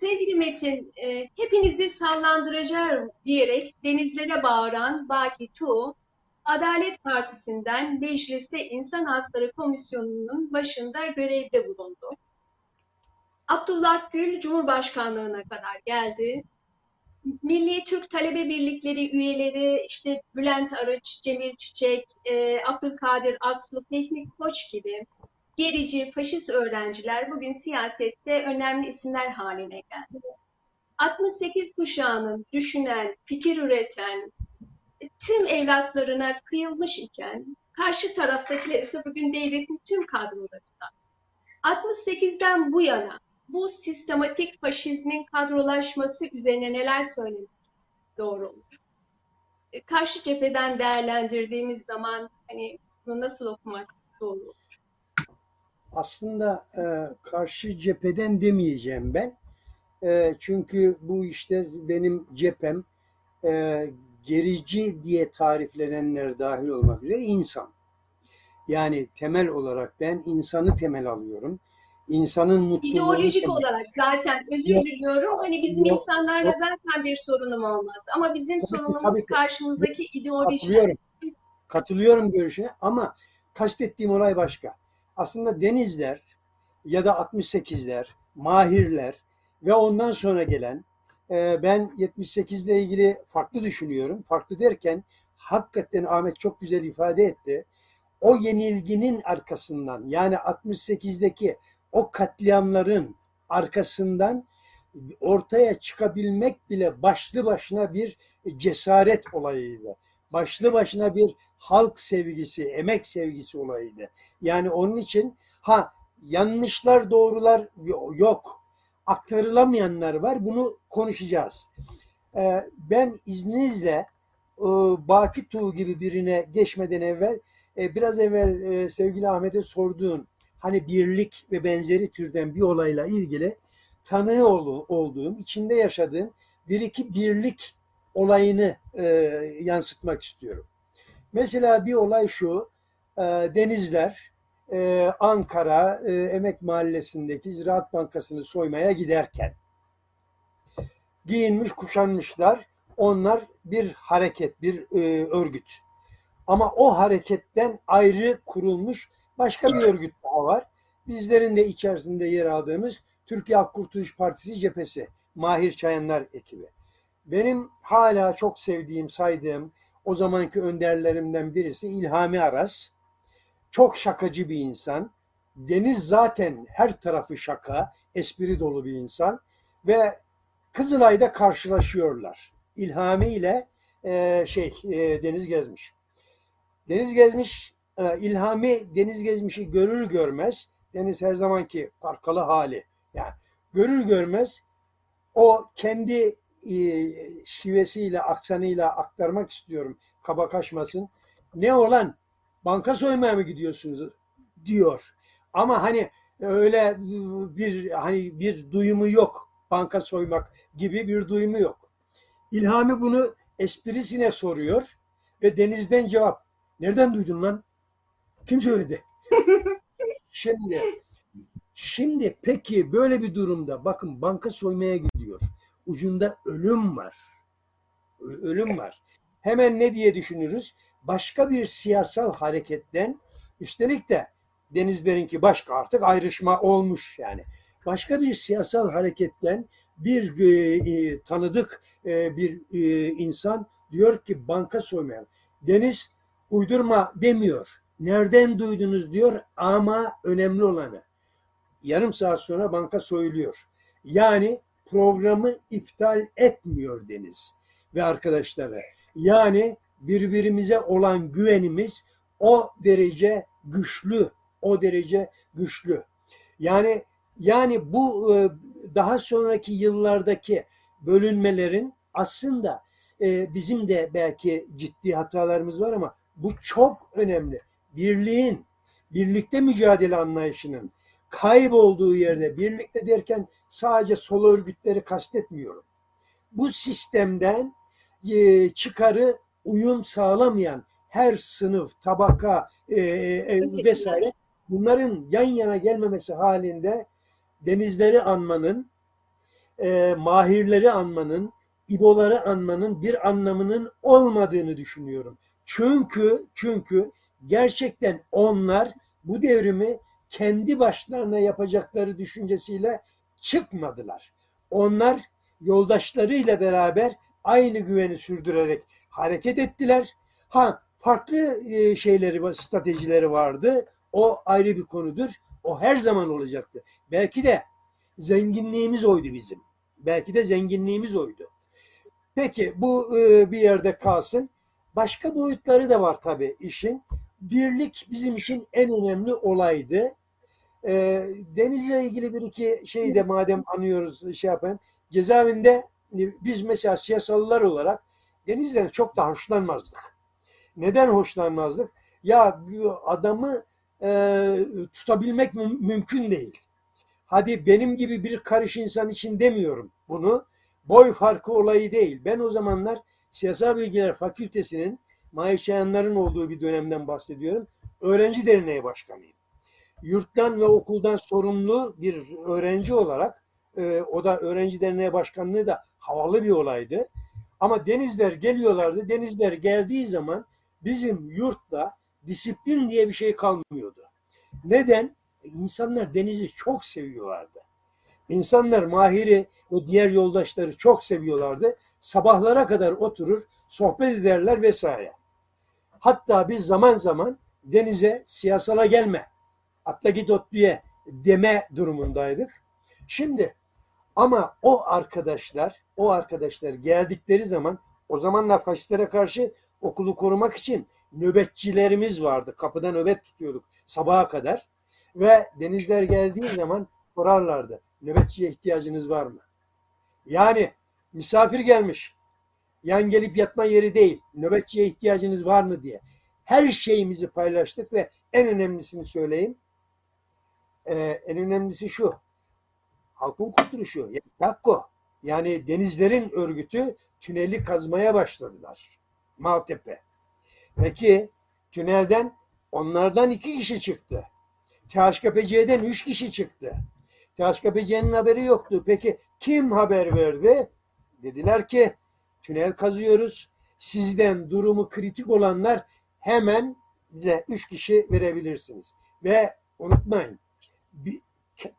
Sevgili Metin, e, hepinizi sallandıracağım diyerek denizlere bağıran Baki Tu, Adalet Partisi'nden Mecliste İnsan Hakları Komisyonu'nun başında görevde bulundu. Abdullah Gül Cumhurbaşkanlığına kadar geldi. Milli Türk Talebe Birlikleri üyeleri işte Bülent Arıç, Cemil Çiçek, e, Abdülkadir Aksu, Fehmi Koç gibi gerici, faşist öğrenciler bugün siyasette önemli isimler haline geldi. 68 kuşağının düşünen, fikir üreten, tüm evlatlarına kıyılmış iken karşı taraftakiler ise bugün devletin tüm kadrolarında. 68'den bu yana bu sistematik faşizmin kadrolaşması üzerine neler söylemek doğru olur? E, Karşı cepheden değerlendirdiğimiz zaman hani bunu nasıl okumak doğru olur? Aslında e, karşı cepheden demeyeceğim ben. E, çünkü bu işte benim cephem e, gerici diye tariflenenler dahil olmak üzere insan. Yani temel olarak ben insanı temel alıyorum. İnsanın mutluluğunu İdeolojik temel- olarak zaten özür Yok. diliyorum. Hani bizim Yok. insanlarla Yok. zaten bir sorunum olmaz. Ama bizim Tabii sorunumuz tabii ki. karşımızdaki ideoloji. Katılıyorum. Katılıyorum görüşüne ama kastettiğim olay başka. Aslında denizler ya da 68'ler, mahirler ve ondan sonra gelen e, ben 78 ile ilgili farklı düşünüyorum. Farklı derken hakikaten Ahmet çok güzel ifade etti. O yenilginin arkasından yani 68'deki o katliamların arkasından ortaya çıkabilmek bile başlı başına bir cesaret olayıydı. Başlı başına bir halk sevgisi, emek sevgisi olayıydı. Yani onun için ha yanlışlar doğrular yok. Aktarılamayanlar var. Bunu konuşacağız. Ee, ben izninizle e, Baki Tuğ gibi birine geçmeden evvel e, biraz evvel e, sevgili Ahmet'e sorduğun hani birlik ve benzeri türden bir olayla ilgili tanığı ol- olduğum, içinde yaşadığım bir iki birlik olayını e, yansıtmak istiyorum. Mesela bir olay şu, e, Denizler, e, Ankara e, Emek Mahallesi'ndeki Ziraat Bankası'nı soymaya giderken giyinmiş, kuşanmışlar. Onlar bir hareket, bir e, örgüt. Ama o hareketten ayrı kurulmuş başka bir örgüt daha var. Bizlerin de içerisinde yer aldığımız Türkiye Kurtuluş Partisi cephesi, Mahir Çayanlar ekibi. Benim hala çok sevdiğim, saydığım o zamanki önderlerimden birisi İlhami Aras. Çok şakacı bir insan. Deniz zaten her tarafı şaka, espri dolu bir insan ve Kızılay'da karşılaşıyorlar. İlhami ile e, şey e, Deniz Gezmiş. Deniz Gezmiş, e, İlhami Deniz Gezmiş'i görür görmez, Deniz her zamanki parkalı hali. Yani görür görmez o kendi şivesiyle, aksanıyla aktarmak istiyorum. Kaba kaçmasın. Ne olan banka soymaya mı gidiyorsunuz diyor. Ama hani öyle bir hani bir duyumu yok. Banka soymak gibi bir duyumu yok. İlhami bunu esprisine soruyor ve Deniz'den cevap. Nereden duydun lan? Kim söyledi? Şimdi Şimdi peki böyle bir durumda bakın banka soymaya gidiyor. Ucunda ölüm var. Ölüm var. Hemen ne diye düşünürüz? Başka bir siyasal hareketten üstelik de denizlerinki başka artık ayrışma olmuş yani. Başka bir siyasal hareketten bir e, e, tanıdık e, bir e, insan diyor ki banka soymayalım. Deniz uydurma demiyor. Nereden duydunuz diyor ama önemli olanı yarım saat sonra banka soyuluyor. Yani programı iptal etmiyor Deniz ve arkadaşları. Yani birbirimize olan güvenimiz o derece güçlü, o derece güçlü. Yani yani bu e, daha sonraki yıllardaki bölünmelerin aslında e, bizim de belki ciddi hatalarımız var ama bu çok önemli. Birliğin, birlikte mücadele anlayışının kaybolduğu yerde birlikte derken sadece sol örgütleri kastetmiyorum. Bu sistemden e, çıkarı uyum sağlamayan her sınıf, tabaka e, e, vesaire bunların yan yana gelmemesi halinde denizleri anmanın, e, mahirleri anmanın, iboları anmanın bir anlamının olmadığını düşünüyorum. Çünkü çünkü gerçekten onlar bu devrimi kendi başlarına yapacakları düşüncesiyle çıkmadılar. Onlar yoldaşlarıyla beraber aynı güveni sürdürerek hareket ettiler. Ha farklı e, şeyleri, stratejileri vardı. O ayrı bir konudur. O her zaman olacaktı. Belki de zenginliğimiz oydu bizim. Belki de zenginliğimiz oydu. Peki bu e, bir yerde kalsın. Başka boyutları da var tabii işin. Birlik bizim için en önemli olaydı. E, denizle ilgili bir iki şey de madem anıyoruz şey yapayım. Cezaevinde biz mesela siyasallar olarak denizden çok da hoşlanmazdık. Neden hoşlanmazdık? Ya adamı e, tutabilmek mü- mümkün değil. Hadi benim gibi bir karış insan için demiyorum bunu. Boy farkı olayı değil. Ben o zamanlar Siyasal Bilgiler Fakültesi'nin Mahir Şayanların olduğu bir dönemden bahsediyorum. Öğrenci Derneği Başkanıyım. Yurttan ve okuldan sorumlu bir öğrenci olarak e, o da öğrenci derneği başkanlığı da havalı bir olaydı. Ama denizler geliyorlardı. Denizler geldiği zaman bizim yurtta disiplin diye bir şey kalmıyordu. Neden? İnsanlar denizi çok seviyorlardı. İnsanlar Mahir'i ve diğer yoldaşları çok seviyorlardı. Sabahlara kadar oturur, sohbet ederler vesaire. Hatta biz zaman zaman denize siyasala gelme, atla git otluya deme durumundaydık. Şimdi ama o arkadaşlar, o arkadaşlar geldikleri zaman o zamanlar faşistlere karşı okulu korumak için nöbetçilerimiz vardı. Kapıda nöbet tutuyorduk sabaha kadar. Ve denizler geldiği zaman sorarlardı. Nöbetçiye ihtiyacınız var mı? Yani misafir gelmiş. Yan gelip yatma yeri değil. Nöbetçiye ihtiyacınız var mı diye. Her şeyimizi paylaştık ve en önemlisini söyleyeyim. Ee, en önemlisi şu. Halkın kurtuluşu. Yani TAKKO. Yani denizlerin örgütü tüneli kazmaya başladılar. Maltepe. Peki tünelden onlardan iki kişi çıktı. THKPC'den üç kişi çıktı. THKPC'nin haberi yoktu. Peki kim haber verdi? Dediler ki tünel kazıyoruz. Sizden durumu kritik olanlar hemen bize üç kişi verebilirsiniz. Ve unutmayın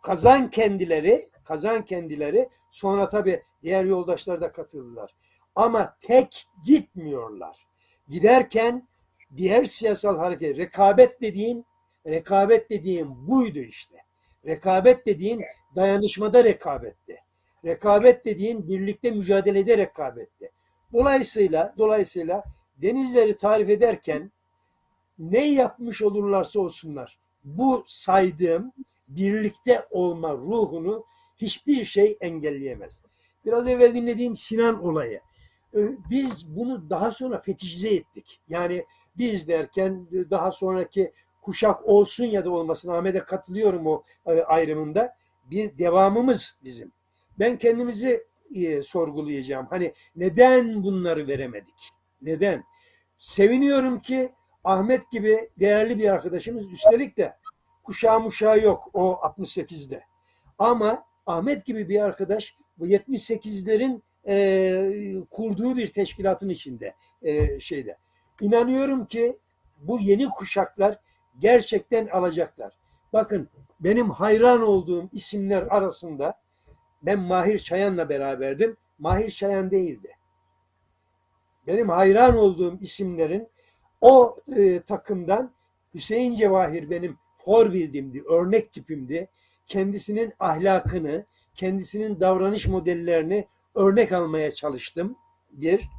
kazan kendileri kazan kendileri sonra tabii diğer yoldaşlar da katıldılar. Ama tek gitmiyorlar. Giderken diğer siyasal hareket rekabet dediğin rekabet dediğin buydu işte. Rekabet dediğin dayanışmada rekabetti. Rekabet dediğin birlikte mücadelede rekabetti. Dolayısıyla dolayısıyla denizleri tarif ederken ne yapmış olurlarsa olsunlar bu saydığım birlikte olma ruhunu hiçbir şey engelleyemez. Biraz evvel dinlediğim Sinan olayı. Biz bunu daha sonra fetişize ettik. Yani biz derken daha sonraki kuşak olsun ya da olmasın Ahmet'e katılıyorum o ayrımında. Bir devamımız bizim. Ben kendimizi e, sorgulayacağım. Hani neden bunları veremedik? Neden? Seviniyorum ki Ahmet gibi değerli bir arkadaşımız üstelik de kuşağı muşağı yok o 68'de. Ama Ahmet gibi bir arkadaş bu 78'lerin e, kurduğu bir teşkilatın içinde e, şeyde. İnanıyorum ki bu yeni kuşaklar gerçekten alacaklar. Bakın benim hayran olduğum isimler arasında ben Mahir Çayan'la beraberdim. Mahir Çayan değildi. Benim hayran olduğum isimlerin o e, takımdan Hüseyin Cevahir benim for bildiğimdi, örnek tipimdi. Kendisinin ahlakını, kendisinin davranış modellerini örnek almaya çalıştım. Bir.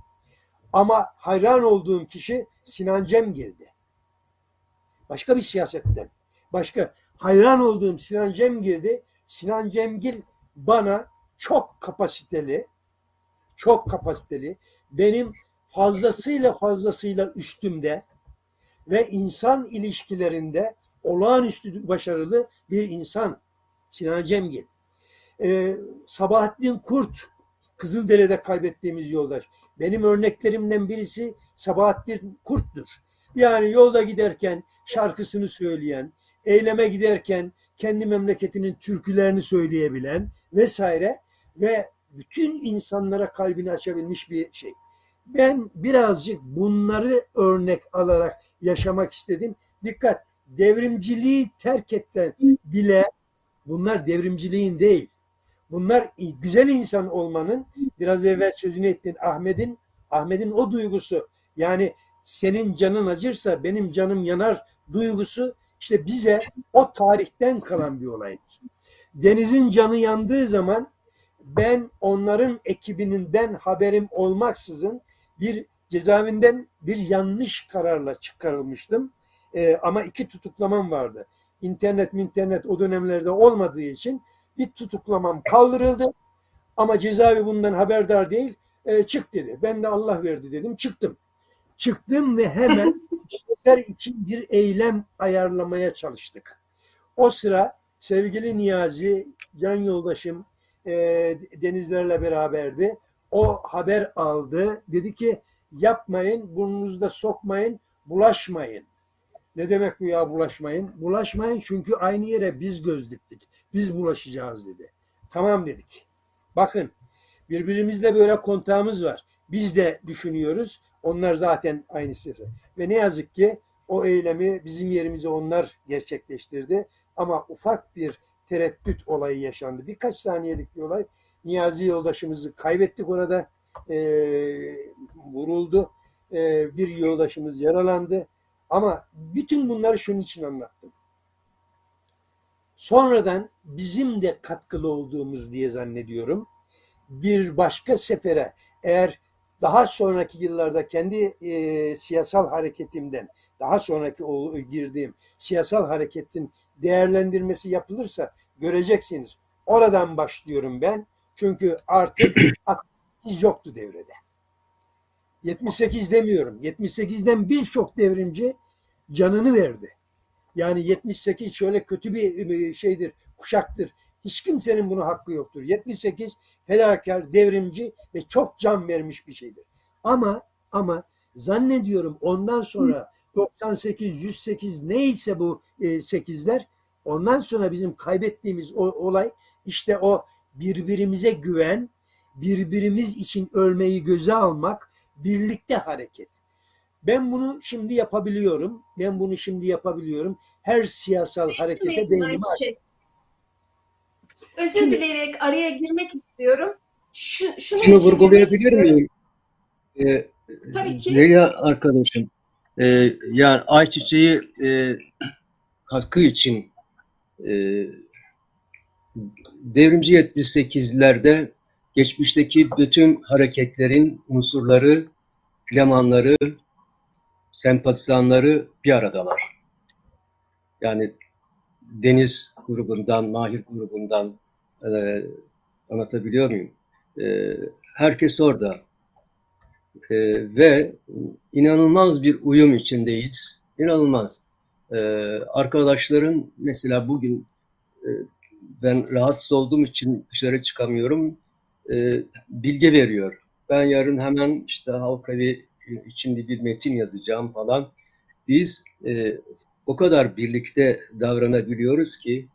Ama hayran olduğum kişi Sinan Cemgil'di. Başka bir siyasetten. Başka hayran olduğum Sinan Cemgil'di. Sinan Cemgil bana çok kapasiteli, çok kapasiteli, benim fazlasıyla fazlasıyla üstümde ve insan ilişkilerinde olağanüstü başarılı bir insan Sinan Cemgil. Ee, Sabahattin Kurt, Kızıldere'de kaybettiğimiz yoldaş. Benim örneklerimden birisi Sabahattin Kurt'tur. Yani yolda giderken şarkısını söyleyen, eyleme giderken kendi memleketinin türkülerini söyleyebilen vesaire ve bütün insanlara kalbini açabilmiş bir şey. Ben birazcık bunları örnek alarak yaşamak istedim. Dikkat, devrimciliği terk etsen bile bunlar devrimciliğin değil. Bunlar güzel insan olmanın biraz evvel sözünü ettin Ahmet'in Ahmet'in o duygusu yani senin canın acırsa benim canım yanar duygusu işte bize o tarihten kalan bir olaydır. Deniz'in canı yandığı zaman ben onların ekibininden haberim olmaksızın bir cezaevinden bir yanlış kararla çıkarılmıştım. Ee, ama iki tutuklamam vardı. İnternet internet o dönemlerde olmadığı için bir tutuklamam kaldırıldı. Ama cezaevi bundan haberdar değil. Ee, çık dedi. Ben de Allah verdi dedim. Çıktım. Çıktım ve hemen eser için bir eylem ayarlamaya çalıştık. O sıra sevgili Niyazi, can yoldaşım e, Denizlerle beraberdi. O haber aldı. Dedi ki yapmayın, burnunuzda sokmayın, bulaşmayın. Ne demek bu ya bulaşmayın? Bulaşmayın çünkü aynı yere biz göz diktik. Biz bulaşacağız dedi. Tamam dedik. Bakın birbirimizle böyle kontağımız var. Biz de düşünüyoruz. Onlar zaten aynı siyasi. Ve ne yazık ki o eylemi bizim yerimize onlar gerçekleştirdi. Ama ufak bir tereddüt olayı yaşandı. Birkaç saniyelik bir olay. Niyazi yoldaşımızı kaybettik orada. E, vuruldu. E, bir yoldaşımız yaralandı. Ama bütün bunları şunun için anlattım. Sonradan bizim de katkılı olduğumuz diye zannediyorum. Bir başka sefere eğer daha sonraki yıllarda kendi e, siyasal hareketimden daha sonraki o, girdiğim siyasal hareketin değerlendirmesi yapılırsa göreceksiniz. Oradan başlıyorum ben. Çünkü artık hiç yoktu devrede. 78 demiyorum. 78'den birçok devrimci canını verdi. Yani 78 şöyle kötü bir şeydir, kuşaktır. Hiç kimsenin buna hakkı yoktur. 78 fedakar, devrimci ve çok can vermiş bir şeydir. Ama ama zannediyorum ondan sonra 98, 108 neyse bu e, 8'ler ondan sonra bizim kaybettiğimiz o olay işte o birbirimize güven, birbirimiz için ölmeyi göze almak, birlikte hareket. Ben bunu şimdi yapabiliyorum. Ben bunu şimdi yapabiliyorum. Her siyasal harekete beynimi Çiçek. Özür Şimdi- dileyerek araya girmek istiyorum. Şu, Şunu için vurgulayabilir miyim? Ee, Tabii ki. Zeliha arkadaşım, e, yani ayçiçeği e, hakkı için e, devrimci 78'lerde geçmişteki bütün hareketlerin unsurları, flamanları, sempatizanları bir aradalar. Yani Deniz grubundan, Mahir grubundan e, anlatabiliyor muyum? E, herkes orada. E, ve inanılmaz bir uyum içindeyiz. İnanılmaz. E, arkadaşların mesela bugün e, ben rahatsız olduğum için dışarı çıkamıyorum. E, bilge veriyor. Ben yarın hemen işte halkavi içinde bir metin yazacağım falan. Biz e, o kadar birlikte davranabiliyoruz ki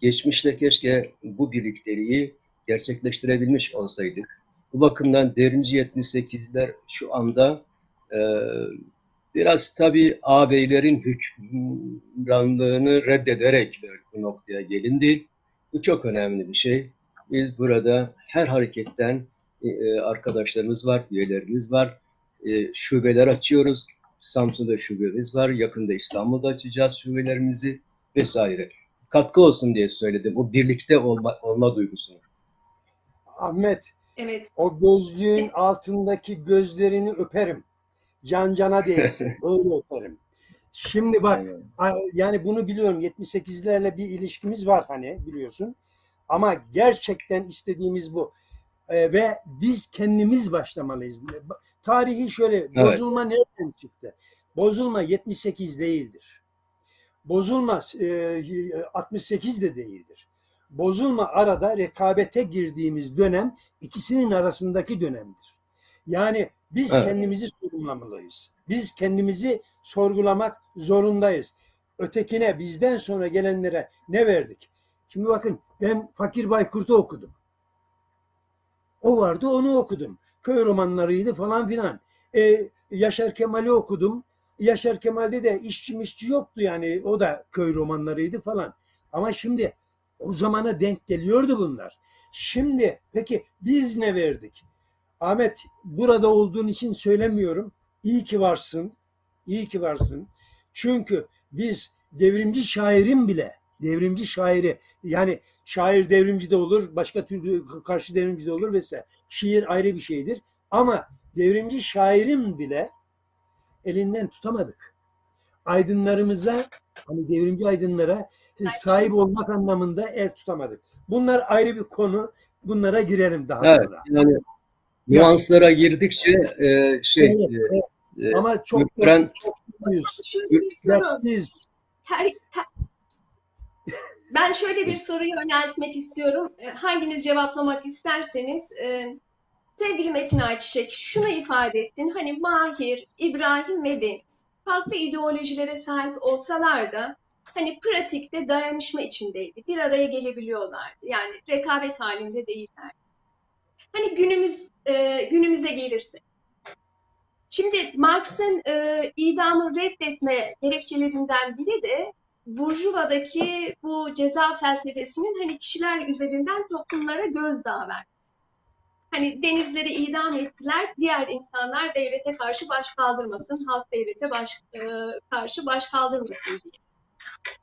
geçmişte keşke bu birlikteliği gerçekleştirebilmiş olsaydık. Bu bakımdan devrimci 78'ler şu anda e, biraz tabii ağabeylerin hükümranlığını reddederek bu noktaya gelindi. Bu çok önemli bir şey. Biz burada her hareketten e, arkadaşlarımız var, üyelerimiz var. E, şubeler açıyoruz. Samsun'da şubemiz var. Yakında İstanbul'da açacağız şubelerimizi vesaire. Katkı olsun diye söyledim. O birlikte olma, olma duygusunu. Ahmet Evet. o gözlüğün altındaki gözlerini öperim. Can cana değilsin. Öyle öperim. Şimdi bak yani bunu biliyorum 78'lerle bir ilişkimiz var hani biliyorsun. Ama gerçekten istediğimiz bu. Ee, ve biz kendimiz başlamalıyız. Ba- Tarihi şöyle bozulma nereden çıktı? Bozulma 78 değildir. Bozulma e, 68 de değildir. Bozulma arada rekabete girdiğimiz dönem ikisinin arasındaki dönemdir. Yani biz Evet. kendimizi sorgulamalıyız. Biz kendimizi sorgulamak zorundayız. Ötekine bizden sonra gelenlere ne verdik? Şimdi bakın ben Fakir Baykurt'u okudum. O vardı onu okudum. Köy romanlarıydı falan filan. Ee, Yaşar Kemal'i okudum. Yaşar Kemal'de de işçi mişçi yoktu yani. O da köy romanlarıydı falan. Ama şimdi o zamana denk geliyordu bunlar. Şimdi peki biz ne verdik? Ahmet burada olduğun için söylemiyorum. İyi ki varsın. İyi ki varsın. Çünkü biz devrimci şairin bile devrimci şairi yani şair devrimci de olur, başka türlü karşı devrimci de olur vesaire. Şiir ayrı bir şeydir. Ama devrimci şairin bile elinden tutamadık. Aydınlarımıza, hani devrimci aydınlara sahip olmak anlamında el tutamadık. Bunlar ayrı bir konu. Bunlara girelim daha Evet, sonra. yani nüanslara girdikçe e, şey Evet, evet. e, e, Ama çok Gökberen- çok soru. Her- ben şöyle bir soruyu yöneltmek istiyorum. E, Hanginiz cevaplamak isterseniz e, sevgili Metin Ayçiçek şunu ifade ettin. Hani Mahir, İbrahim ve Deniz farklı ideolojilere sahip olsalar da hani pratikte dayanışma içindeydi. Bir araya gelebiliyorlardı. Yani rekabet halinde değiller. Hani günümüz e, günümüze gelirse Şimdi Marx'ın e, idamı reddetme gerekçelerinden biri de Burjuva'daki bu ceza felsefesinin hani kişiler üzerinden toplumlara gözdağı vermesi. Hani denizleri idam ettiler, diğer insanlar devlete karşı baş kaldırmasın, halk devlete baş, e, karşı baş kaldırmasın diye.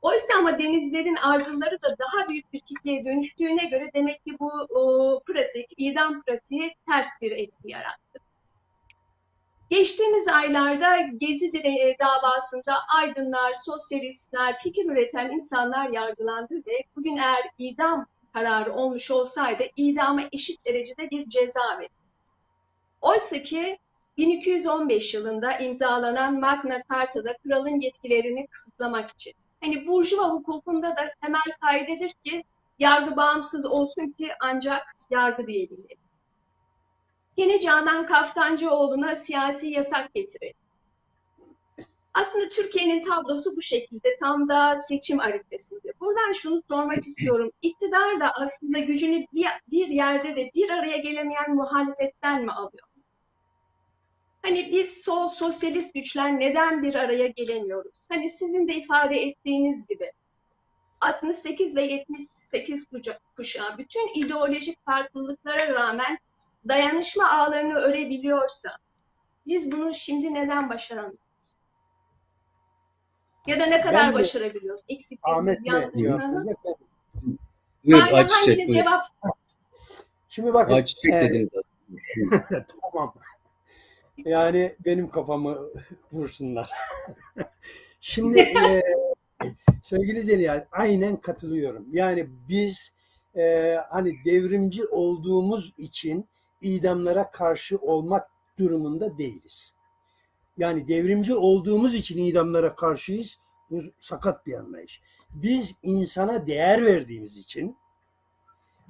Oysa ama denizlerin ardılları da daha büyük bir kitleye dönüştüğüne göre demek ki bu o, pratik, idam pratiği ters bir etki yarattı. Geçtiğimiz aylarda Gezi dire- davasında aydınlar, sosyalistler, fikir üreten insanlar yargılandı ve bugün eğer idam kararı olmuş olsaydı idama eşit derecede bir ceza verildi. Oysa ki 1215 yılında imzalanan Magna Carta'da kralın yetkilerini kısıtlamak için. Hani Burjuva hukukunda da temel kaidedir ki yargı bağımsız olsun ki ancak yargı diyebilir. Yine Canan Kaftancıoğlu'na siyasi yasak getirildi. Aslında Türkiye'nin tablosu bu şekilde tam da seçim arifesinde. Buradan şunu sormak istiyorum. İktidar da aslında gücünü bir, yerde de bir araya gelemeyen muhalefetten mi alıyor? Hani biz sol sosyalist güçler neden bir araya gelemiyoruz? Hani sizin de ifade ettiğiniz gibi 68 ve 78 kuşa- kuşağı bütün ideolojik farklılıklara rağmen dayanışma ağlarını örebiliyorsa biz bunu şimdi neden başaramıyoruz? Ya da ne kadar Ben başarabiliyoruz? Eksiklerimiz, yanlışlarımız. buyur Derya Ayçiçek cevap? Şimdi bakın. Ayçiçek e, dediniz. tamam. Yani benim kafamı vursunlar. Şimdi e, sevgili Zeliha aynen katılıyorum. Yani biz e, hani devrimci olduğumuz için idamlara karşı olmak durumunda değiliz. Yani devrimci olduğumuz için idamlara karşıyız. Bu sakat bir anlayış. Biz insana değer verdiğimiz için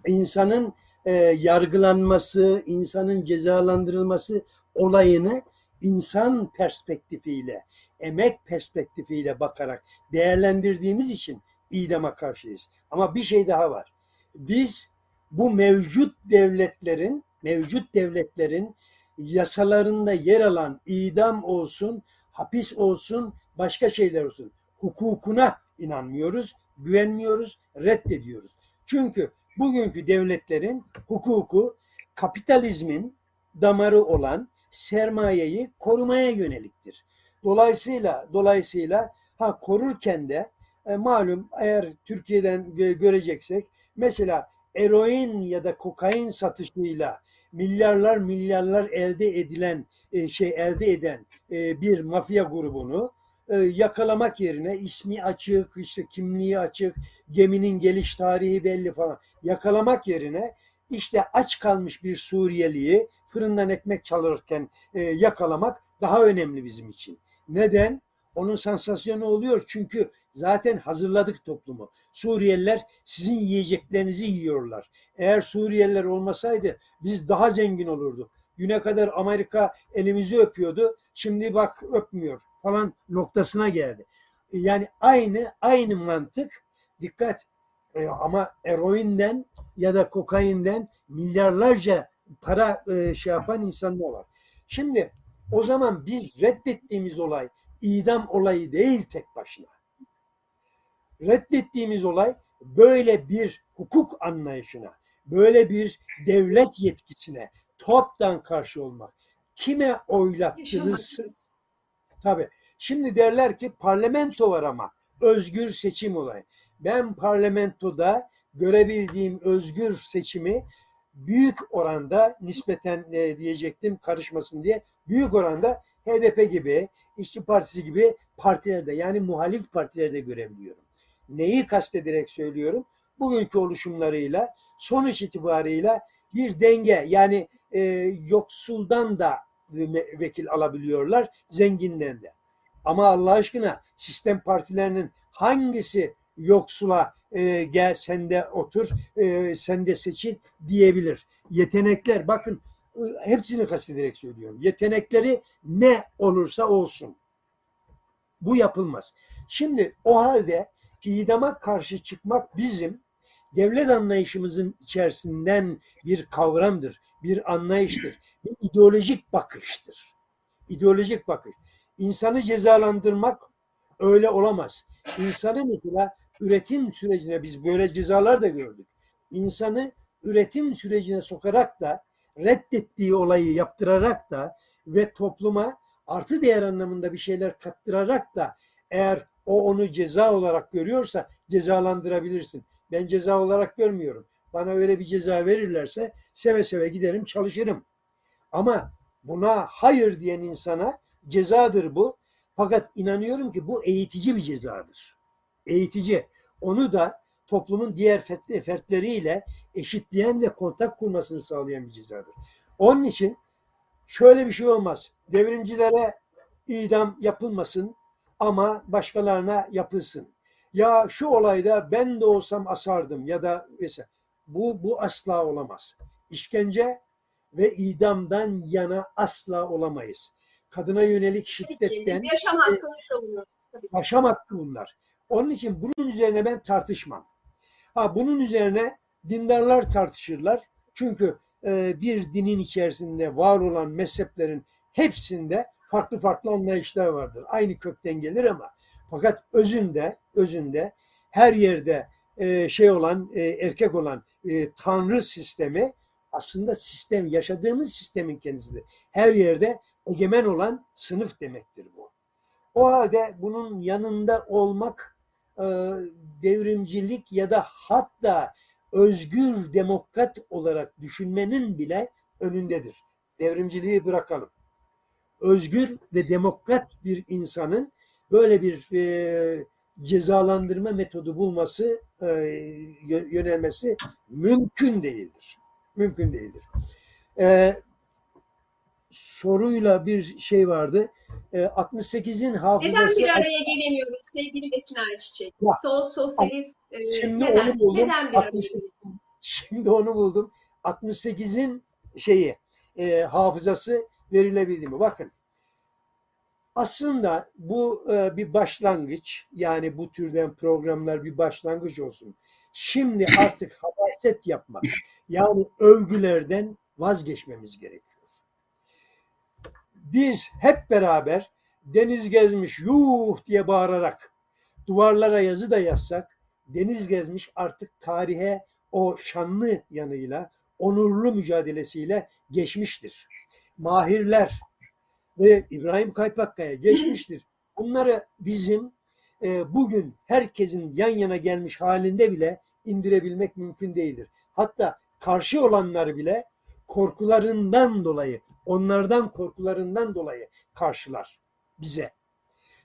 insanın e, yargılanması, insanın cezalandırılması olayını insan perspektifiyle, emek perspektifiyle bakarak değerlendirdiğimiz için idama karşıyız. Ama bir şey daha var. Biz bu mevcut devletlerin, mevcut devletlerin yasalarında yer alan idam olsun, hapis olsun, başka şeyler olsun. Hukukuna inanmıyoruz, güvenmiyoruz, reddediyoruz. Çünkü bugünkü devletlerin hukuku kapitalizmin damarı olan sermayeyi korumaya yöneliktir. Dolayısıyla dolayısıyla ha korurken de e, malum eğer Türkiye'den gö- göreceksek mesela eroin ya da kokain satışıyla milyarlar milyarlar elde edilen e, şey elde eden e, bir mafya grubunu e, yakalamak yerine ismi açık, işte kimliği açık, geminin geliş tarihi belli falan yakalamak yerine işte aç kalmış bir Suriyeliyi fırından ekmek çalırken e, yakalamak daha önemli bizim için. Neden? Onun sansasyonu oluyor çünkü zaten hazırladık toplumu. Suriyeliler sizin yiyeceklerinizi yiyorlar. Eğer Suriyeliler olmasaydı biz daha zengin olurduk. Güne kadar Amerika elimizi öpüyordu. Şimdi bak öpmüyor falan noktasına geldi. Yani aynı aynı mantık dikkat E, ama eroinden ya da kokainden milyarlarca para e, şey yapan insanlar var. Şimdi o zaman biz reddettiğimiz olay idam olayı değil tek başına. Reddettiğimiz olay böyle bir hukuk anlayışına, böyle bir devlet yetkisine toptan karşı olmak. Kime oylattınız? Tabii. Şimdi derler ki parlamento var ama özgür seçim olayı. Ben parlamentoda görebildiğim özgür seçimi büyük oranda nispeten e, diyecektim karışmasın diye büyük oranda HDP gibi, İşçi Partisi gibi partilerde yani muhalif partilerde görebiliyorum. Neyi kastederek söylüyorum? Bugünkü oluşumlarıyla sonuç itibarıyla bir denge yani e, yoksuldan da ve- vekil alabiliyorlar, zenginden de. Ama Allah aşkına sistem partilerinin hangisi yoksula e, gel sen de otur, e, sen de seçil diyebilir. Yetenekler bakın e, hepsini kastederek söylüyorum. Yetenekleri ne olursa olsun. Bu yapılmaz. Şimdi o halde idama karşı çıkmak bizim devlet anlayışımızın içerisinden bir kavramdır, bir anlayıştır, bir ideolojik bakıştır. İdeolojik bakış. İnsanı cezalandırmak öyle olamaz. İnsanı mesela üretim sürecine biz böyle cezalar da gördük. İnsanı üretim sürecine sokarak da reddettiği olayı yaptırarak da ve topluma artı değer anlamında bir şeyler kattırarak da eğer o onu ceza olarak görüyorsa cezalandırabilirsin. Ben ceza olarak görmüyorum. Bana öyle bir ceza verirlerse seve seve giderim çalışırım. Ama buna hayır diyen insana cezadır bu. Fakat inanıyorum ki bu eğitici bir cezadır. Eğitici. Onu da toplumun diğer fert- fertleriyle eşitleyen ve kontak kurmasını sağlayan bir cezadır. Onun için şöyle bir şey olmaz. Devrimcilere idam yapılmasın ama başkalarına yapılsın. Ya şu olayda ben de olsam asardım ya da mesela bu bu asla olamaz. İşkence ve idamdan yana asla olamayız. Kadına yönelik şiddetten biz yaşam hakkını savunuyoruz. Yaşam hakkı bunlar. Onun için bunun üzerine ben tartışmam. Ha bunun üzerine dindarlar tartışırlar. Çünkü e, bir dinin içerisinde var olan mezheplerin hepsinde farklı farklı anlayışlar vardır. Aynı kökten gelir ama fakat özünde özünde her yerde e, şey olan e, erkek olan e, tanrı sistemi aslında sistem yaşadığımız sistemin kendisidir. Her yerde egemen olan sınıf demektir bu. O halde bunun yanında olmak devrimcilik ya da hatta özgür demokrat olarak düşünmenin bile önündedir. Devrimciliği bırakalım. Özgür ve demokrat bir insanın böyle bir e, cezalandırma metodu bulması, e, yö- yönelmesi mümkün değildir. Mümkün değildir. E, soruyla bir şey vardı. E, 68'in Neden hafızası bir araya gelemiyoruz sevgili Metin Ayçiçek? Ya, Sol sosyalist e, Şimdi neden? onu buldum. Neden bir araya 60 gelemiyoruz? Şimdi onu buldum. 68'in şeyi e, hafızası verilebildi mi? Bakın. Aslında bu e, bir başlangıç. Yani bu türden programlar bir başlangıç olsun. Şimdi artık hamaset yapmak. Yani övgülerden vazgeçmemiz gerekiyor. Biz hep beraber deniz gezmiş yuh diye bağırarak duvarlara yazı da yazsak deniz gezmiş artık tarihe o şanlı yanıyla, onurlu mücadelesiyle geçmiştir. Mahirler ve İbrahim Kaypakkaya geçmiştir. Bunları bizim e, bugün herkesin yan yana gelmiş halinde bile indirebilmek mümkün değildir. hatta karşı olanları bile korkularından dolayı, onlardan korkularından dolayı karşılar bize.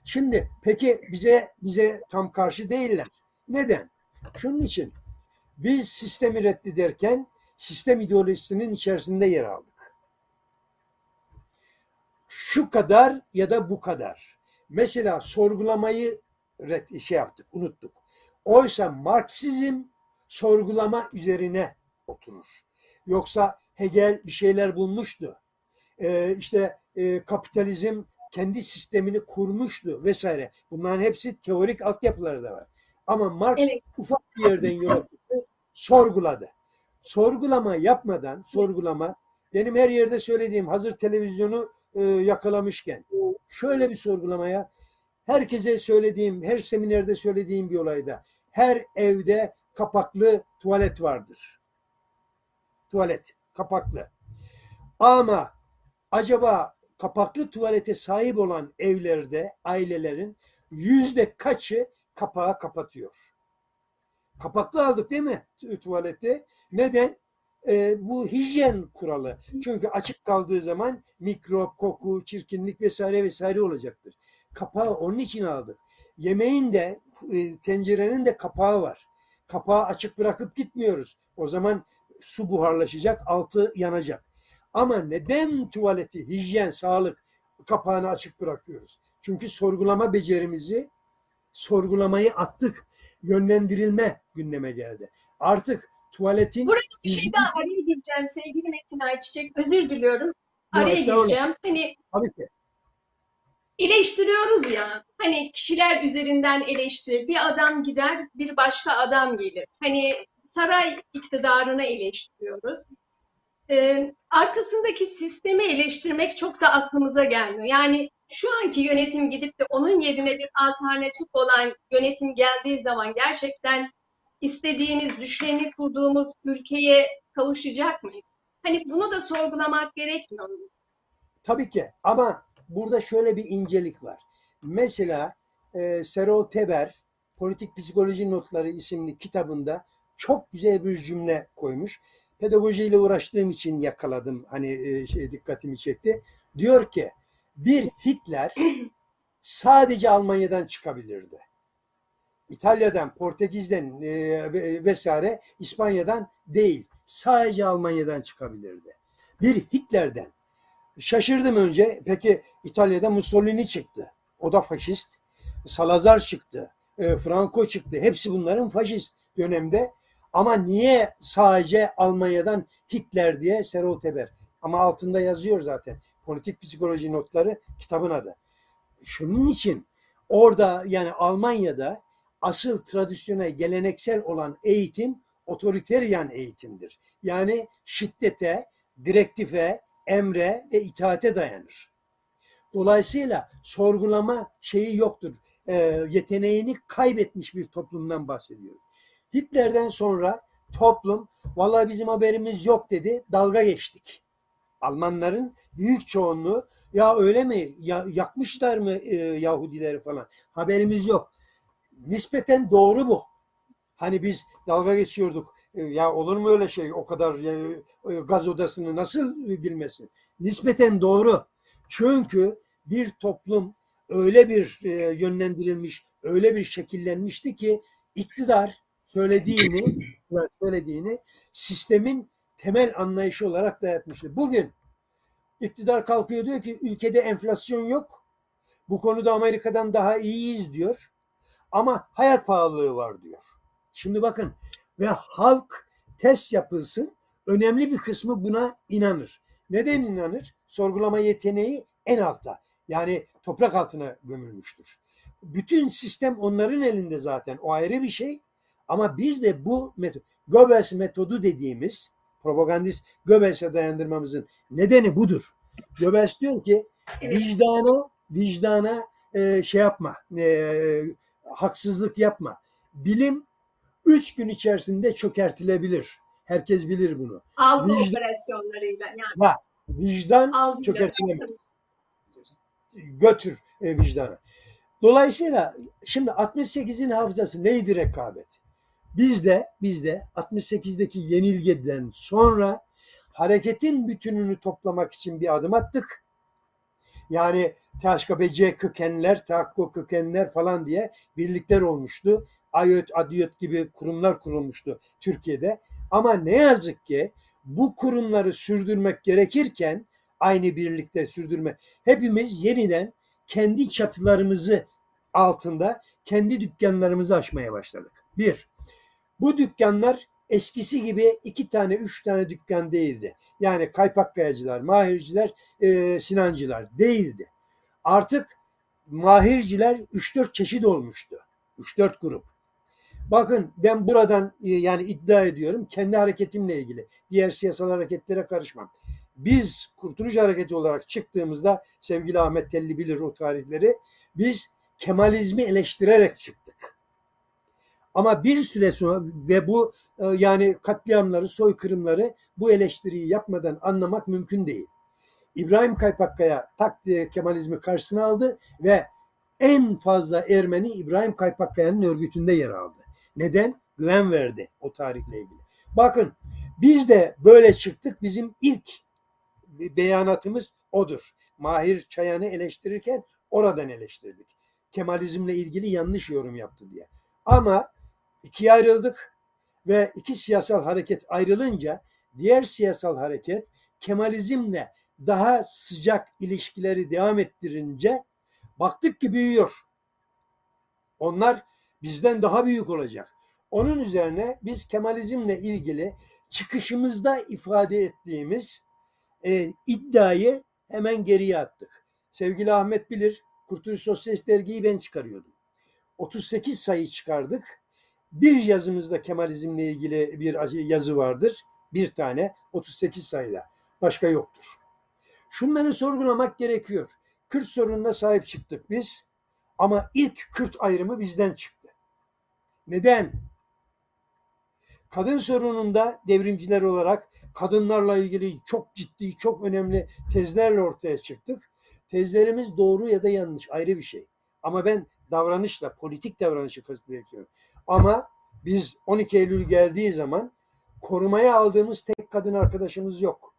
Şimdi peki bize bize tam karşı değiller. Neden? Şunun için biz sistemi reddederken sistem ideolojisinin içerisinde yer aldık. Şu kadar ya da bu kadar. Mesela sorgulamayı red, şey yaptık, unuttuk. Oysa Marksizm sorgulama üzerine oturur. Yoksa Hegel bir şeyler bulmuştu. Ee, işte e, kapitalizm kendi sistemini kurmuştu vesaire. Bunların hepsi teorik altyapıları da var. Ama Marx Evet. ufak bir yerden yola sorguladı. Sorgulama yapmadan, sorgulama, benim her yerde söylediğim hazır televizyonu e, yakalamışken, şöyle bir sorgulamaya, herkese söylediğim, her seminerde söylediğim bir olayda, her evde kapaklı tuvalet vardır. Tuvalet, kapaklı. Ama acaba kapaklı tuvalete sahip olan evlerde, ailelerin yüzde kaçı kapağı kapatıyor? Kapaklı aldık değil mi tu- tuvaleti? Neden? Ee, bu hijyen kuralı. Çünkü açık kaldığı zaman mikrop, koku, çirkinlik vesaire vesaire olacaktır. Kapağı onun için aldık. Yemeğin de e, tencerenin de kapağı var. Kapağı açık bırakıp gitmiyoruz. O zaman su buharlaşacak, altı yanacak. Ama neden tuvaleti, hijyen, sağlık kapağını açık bırakıyoruz? Çünkü sorgulama becerimizi, sorgulamayı attık. Yönlendirilme gündeme geldi. Artık tuvaletin Burada bir şey daha araya gireceğim sevgili Metin Ayçiçek. Özür diliyorum. Araya estağfurullah. gireceğim. Hani tabii ki eleştiriyoruz ya. Hani kişiler üzerinden eleştirir. Bir adam gider, bir başka adam gelir. Hani saray iktidarını eleştiriyoruz. Ee, arkasındaki sistemi eleştirmek çok da aklımıza gelmiyor. Yani şu anki yönetim gidip de onun yerine bir alternatif olan yönetim geldiği zaman gerçekten istediğimiz, düşlerini kurduğumuz ülkeye kavuşacak mıyız? Hani bunu da sorgulamak gerekmiyor mu? Tabii ki ama burada şöyle bir incelik var. Mesela e, Serol Teber Politik Psikoloji Notları isimli kitabında çok güzel bir cümle koymuş. Pedagojiyle uğraştığım için yakaladım. Hani e, şey dikkatimi çekti. Diyor ki bir Hitler sadece Almanya'dan çıkabilirdi. İtalya'dan, Portekiz'den e, ve- vesaire İspanya'dan değil. Sadece Almanya'dan çıkabilirdi. Bir Hitler'den Şaşırdım önce. Peki İtalya'da Mussolini çıktı. O da faşist. Salazar çıktı. E, Franco çıktı. Hepsi bunların faşist dönemde. Ama niye sadece Almanya'dan Hitler diye Serol Teber? Ama altında yazıyor zaten. Politik psikoloji notları kitabın adı. Şunun için orada yani Almanya'da asıl tradisyonel geleneksel olan eğitim otoriteryen eğitimdir. Yani şiddete, direktife, emre ve itaate dayanır. Dolayısıyla sorgulama şeyi yoktur. E, yeteneğini kaybetmiş bir toplumdan bahsediyoruz. Hitler'den sonra toplum vallahi bizim haberimiz yok dedi dalga geçtik. Almanların büyük çoğunluğu ya öyle mi ya, yakmışlar mı e, Yahudileri falan haberimiz yok. Nispeten doğru bu. Hani biz dalga geçiyorduk. E, Ya olur mu öyle şey? O kadar e, e, gaz odasını nasıl bilmesin? Nispeten doğru. Çünkü bir toplum öyle bir e, yönlendirilmiş, öyle bir şekillenmişti ki iktidar söylediğini, söylediğini sistemin temel anlayışı olarak dayatmıştı. Bugün iktidar kalkıyor diyor ki ülkede enflasyon yok. Bu konuda Amerika'dan daha iyiyiz diyor. Ama hayat pahalılığı var diyor. Şimdi bakın ve halk test yapılsın önemli bir kısmı buna inanır. Neden inanır? Sorgulama yeteneği en altta. Yani toprak altına gömülmüştür. Bütün sistem onların elinde zaten. O ayrı bir şey. Ama bir de bu metot, Goebbels metodu dediğimiz propagandist Goebbels'e dayandırmamızın nedeni budur. Goebbels diyor ki vicdana vicdana e, şey yapma, e, haksızlık yapma. Bilim üç gün içerisinde çökertilebilir. Herkes bilir bunu. Algı Vicdan- operasyonlarıyla yani Va, vicdan algı çökertilemez. Götür e, vicdanı. Dolayısıyla şimdi 68'in hafızası neydi rekabet? Biz de biz de 68'deki yenilgiden sonra hareketin bütününü toplamak için bir adım attık. Yani THKBC kökenler, TAKKO kökenler falan diye birlikler olmuştu. AYÖT, ADİÖT gibi kurumlar kurulmuştu Türkiye'de. Ama ne yazık ki bu kurumları sürdürmek gerekirken aynı birlikte sürdürme hepimiz yeniden kendi çatılarımızı altında kendi dükkanlarımızı açmaya başladık. Bir, bu dükkanlar eskisi gibi iki tane, üç tane dükkan değildi. Yani kaypakkayacılar, mahirciler, e, sinancılar değildi. Artık mahirciler 3-4 çeşit olmuştu. 3-4 grup. Bakın ben buradan e, yani iddia ediyorum kendi hareketimle ilgili. Diğer siyasal hareketlere karışmam. Biz Kurtuluş Hareketi olarak çıktığımızda sevgili Ahmet Telli bilir o tarihleri. Biz Kemalizmi eleştirerek çıktık. Ama bir süre sonra ve bu e, yani katliamları, soykırımları bu eleştiriyi yapmadan anlamak mümkün değil. İbrahim Kaypakkaya tak diye Kemalizmi karşısına aldı ve en fazla Ermeni İbrahim Kaypakkaya'nın örgütünde yer aldı. Neden? Güven verdi o tarihle ilgili. Bakın biz de böyle çıktık. Bizim ilk beyanatımız odur. Mahir Çayan'ı eleştirirken oradan eleştirdik. Kemalizmle ilgili yanlış yorum yaptı diye. Ama ikiye ayrıldık ve iki siyasal hareket ayrılınca diğer siyasal hareket Kemalizmle daha sıcak ilişkileri devam ettirince baktık ki büyüyor. Onlar bizden daha büyük olacak. Onun üzerine biz Kemalizmle ilgili çıkışımızda ifade ettiğimiz e, iddiayı hemen geriye attık. Sevgili Ahmet bilir, Kurtuluş Sosyalist Dergi'yi ben çıkarıyordum. 38 sayı çıkardık. Bir yazımızda Kemalizmle ilgili bir yazı vardır. Bir tane 38 sayıda. Başka yoktur. Şunları sorgulamak gerekiyor. Kürt sorununa sahip çıktık biz. Ama ilk Kürt ayrımı bizden çıktı. Neden? Kadın sorununda devrimciler olarak kadınlarla ilgili çok ciddi, çok önemli tezlerle ortaya çıktık. Tezlerimiz doğru ya da yanlış ayrı bir şey. Ama ben davranışla, politik davranışı kastediyorum. Ama biz 12 Eylül geldiği zaman korumaya aldığımız tek kadın arkadaşımız yok.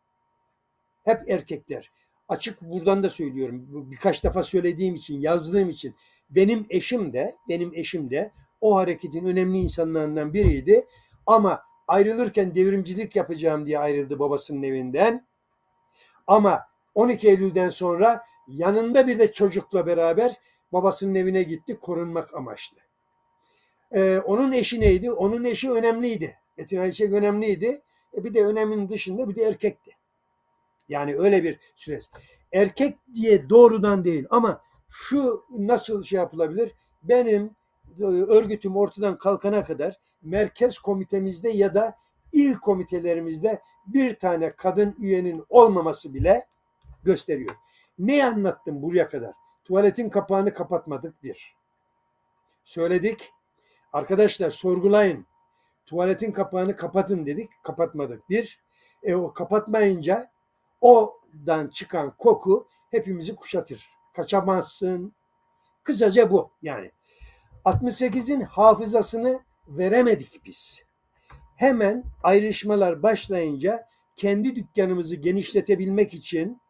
Hep erkekler. Açık buradan da söylüyorum. Birkaç defa söylediğim için, yazdığım için. Benim eşim de, benim eşim de o hareketin önemli insanlarından biriydi. Ama ayrılırken devrimcilik yapacağım diye ayrıldı babasının evinden. Ama 12 Eylül'den sonra yanında bir de çocukla beraber babasının evine gitti korunmak amaçlı. Ee, onun eşi neydi? Onun eşi önemliydi. Metin Ayşe önemliydi. E bir de önemin dışında bir de erkekti. Yani öyle bir süreç. Erkek diye doğrudan değil ama şu nasıl şey yapılabilir? Benim e, örgütüm ortadan kalkana kadar merkez komitemizde ya da il komitelerimizde bir tane kadın üyenin olmaması bile gösteriyor. Ne anlattım buraya kadar? Tuvaletin kapağını kapatmadık bir. Söyledik. Arkadaşlar sorgulayın. Tuvaletin kapağını kapatın dedik. Kapatmadık bir. E o kapatmayınca odan çıkan koku hepimizi kuşatır. Kaçamazsın. Kısaca bu yani. 68'in hafızasını veremedik biz. Hemen ayrışmalar başlayınca kendi dükkanımızı genişletebilmek için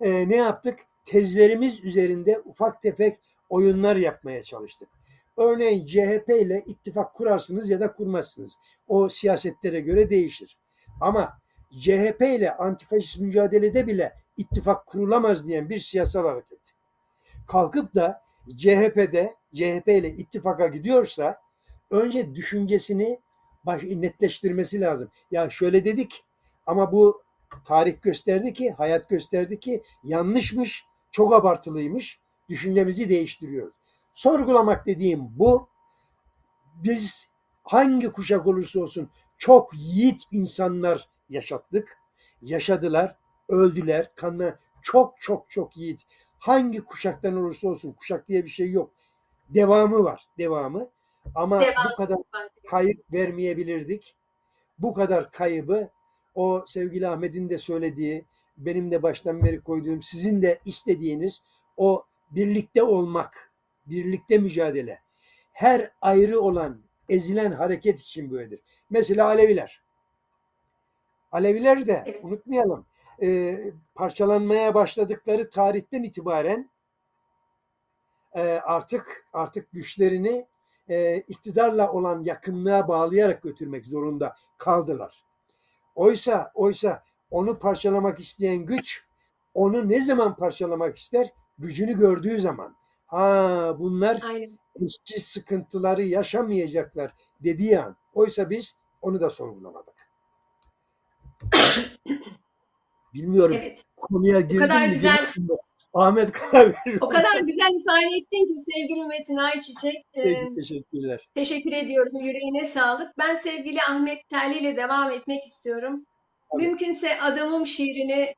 e, ne yaptık? Tezlerimiz üzerinde ufak tefek oyunlar yapmaya çalıştık. Örneğin CHP ile ittifak kurarsınız ya da kurmazsınız. O siyasetlere göre değişir. Ama CHP ile antifaşist mücadelede bile ittifak kurulamaz diyen bir siyasal hareket. Kalkıp da CHP'de CHP ile ittifaka gidiyorsa önce düşüncesini baş, netleştirmesi lazım. Ya şöyle dedik ama bu tarih gösterdi ki, hayat gösterdi ki yanlışmış, çok abartılıymış. Düşüncemizi değiştiriyoruz. Sorgulamak dediğim bu. Biz hangi kuşak olursa olsun çok yiğit insanlar yaşattık. Yaşadılar, öldüler, kanla çok çok çok yiğit. Hangi kuşaktan olursa olsun kuşak diye bir şey yok. Devamı var, devamı. Ama Devam bu kadar kayıp vermeyebilirdik. Bu kadar kaybı o sevgili Ahmet'in de söylediği, benim de baştan beri koyduğum, sizin de istediğiniz o birlikte olmak, birlikte mücadele. Her ayrı olan ezilen hareket için böyledir. Mesela Aleviler. Aleviler de Evet. unutmayalım e, parçalanmaya başladıkları tarihten itibaren e, artık artık güçlerini e, iktidarla olan yakınlığa bağlayarak götürmek zorunda kaldılar. Oysa oysa onu parçalamak isteyen güç onu ne zaman parçalamak ister? Gücünü gördüğü zaman. Ha bunlar Aynen. eski sıkıntıları yaşamayacaklar dediği an. Oysa biz onu da sorgulamadık. Bilmiyorum Evet. konuya girdim kadar mi? güzel- mi? Ahmet karar verir. O kadar güzel ifade ettin ki sevgili Metin Ayçiçek. Peki, teşekkürler. teşekkür ediyorum. Yüreğine sağlık. Ben sevgili Ahmet Terli ile devam etmek istiyorum. Tabii. Mümkünse Adamım şiirini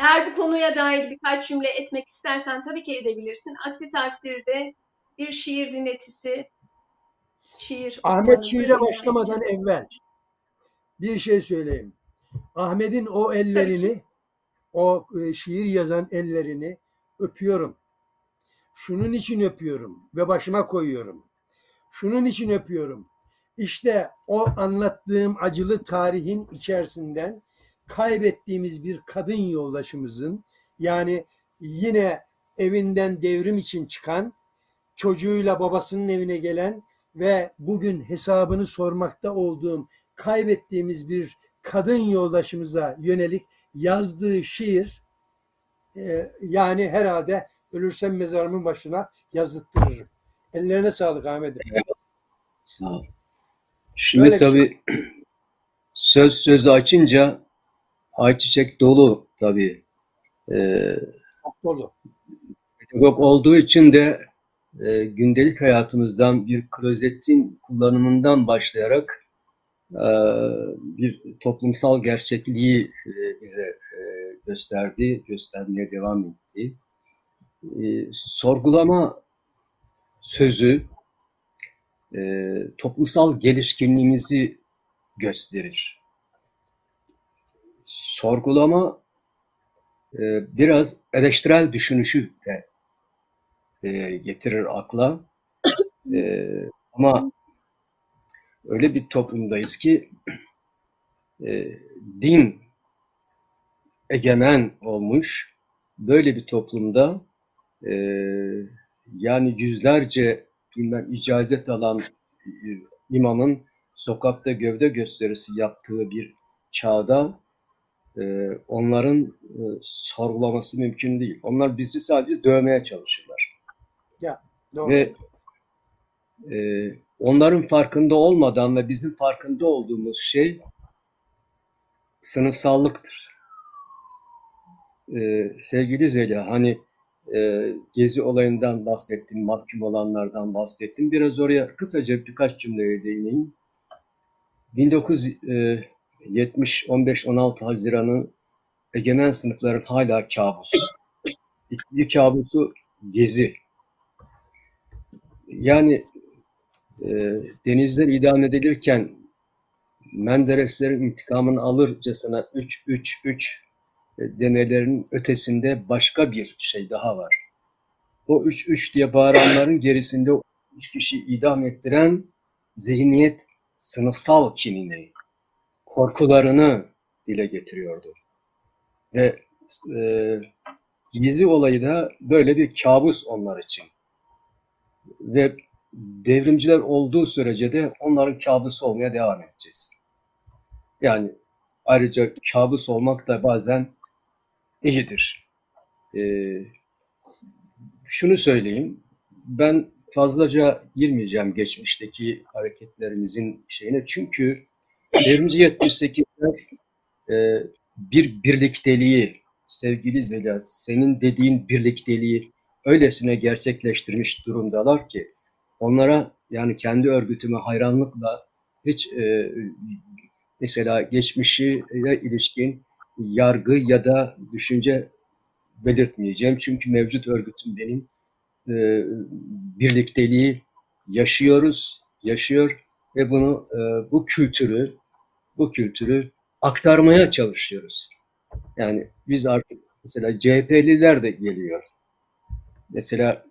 eğer bu konuya dair birkaç cümle etmek istersen tabii ki edebilirsin. Aksi takdirde bir şiir dinletisi, şiir Ahmet şiire başlamadan edeceğim. evvel bir şey söyleyeyim. Ahmet'in o ellerini, o e, şiir yazan ellerini öpüyorum. Şunun için öpüyorum ve başıma koyuyorum. Şunun için öpüyorum. İşte o anlattığım acılı tarihin içerisinden kaybettiğimiz bir kadın yoldaşımızın yani yine evinden devrim için çıkan çocuğuyla babasının evine gelen ve bugün hesabını sormakta olduğum kaybettiğimiz bir kadın yoldaşımıza yönelik yazdığı şiir e, yani herhalde ölürsem mezarımın başına yazıttırırım. Ellerine sağlık Ahmet'im. Sağ ol. Şimdi Böyle bir şey. tabii söz sözü açınca ayçiçek dolu tabii. Ee, Çok dolu. pedagog olduğu için de e, gündelik hayatımızdan bir klozetin kullanımından başlayarak e, bir toplumsal gerçekliği e, bize e, gösterdi, göstermeye devam etti. E, sorgulama sözü e, toplumsal gelişkinliğimizi gösterir. Sorgulama e, biraz eleştirel düşünüşü de e, getirir akla. E, ama öyle bir toplumdayız ki e, din egemen olmuş. Böyle bir toplumda e, yani yüzlerce bilmem icazet alan e, imamın sokakta gövde gösterisi yaptığı bir çağda e, onların e, sorgulaması mümkün değil. Onlar bizi sadece dövmeye çalışırlar. Doğru. Ve e, onların farkında olmadan ve bizim farkında olduğumuz şey sınıfsallıktır. E, sevgili Zeliha, hani e, Gezi olayından bahsettim, mahkum olanlardan bahsettim. Biraz oraya kısaca birkaç cümleye değineyim. 1970 15-16 Haziran'ın egemen sınıfların hala kabusu. İkinci kabusu Gezi. Yani e, denizler idam edilirken Mendereslerin intikamını alırcasına 3-3-3 demelerinin ötesinde başka bir şey daha var. O 3-3 diye bağıranların gerisinde o 3 kişi idam ettiren zihniyet sınıfsal kinini, korkularını dile getiriyordu. Ve e, Gezi olayı da böyle bir kabus onlar için. Ve devrimciler olduğu sürece de onların kabusu olmaya devam edeceğiz. Yani ayrıca kabus olmak da bazen iyidir. Ee, şunu söyleyeyim, ben fazlaca girmeyeceğim geçmişteki hareketlerimizin şeyine çünkü devrimci 78'ler e, bir birlikteliği, sevgili Zeliha, senin dediğin birlikteliği öylesine gerçekleştirmiş durumdalar ki onlara yani kendi örgütüme hayranlıkla hiç e, mesela geçmişe ilişkin yargı ya da düşünce belirtmeyeceğim. Çünkü mevcut örgütüm benim e, birlikteliği yaşıyoruz, yaşıyor ve bunu e, bu kültürü bu kültürü aktarmaya çalışıyoruz. Yani biz artık mesela CHP'liler de geliyor. Mesela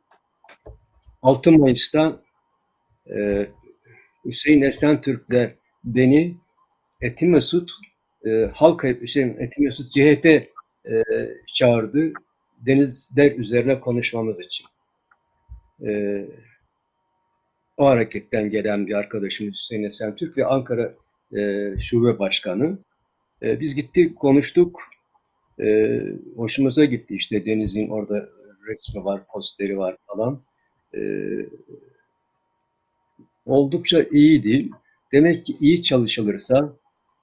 6 Mayıs'ta e, Hüseyin Esentürk'le beni Etimesut e, halk şey, Etimesut CHP e, çağırdı denizler üzerine konuşmamız için. E, o hareketten gelen bir arkadaşımız Hüseyin Esentürk ve Ankara e, Şube Başkanı. E, biz gittik, konuştuk. E, hoşumuza gitti işte Deniz'in orada resmi var, posteri var falan. E, oldukça iyiydi. Demek ki iyi çalışılırsa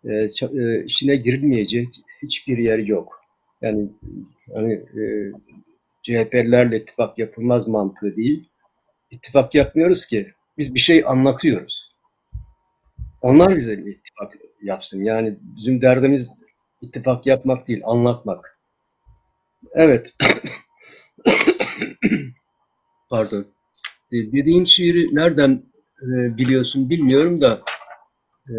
e, e, içine girilmeyecek hiçbir yer yok. Yani hani e, CHP'lerle ittifak yapılmaz mantığı değil. İttifak yapmıyoruz ki. Biz bir şey anlatıyoruz. Onlar bize ittifak yapsın. Yani bizim derdimiz ittifak yapmak değil, anlatmak. Evet. Pardon. E, Dediğin şiiri nereden e, biliyorsun bilmiyorum da e,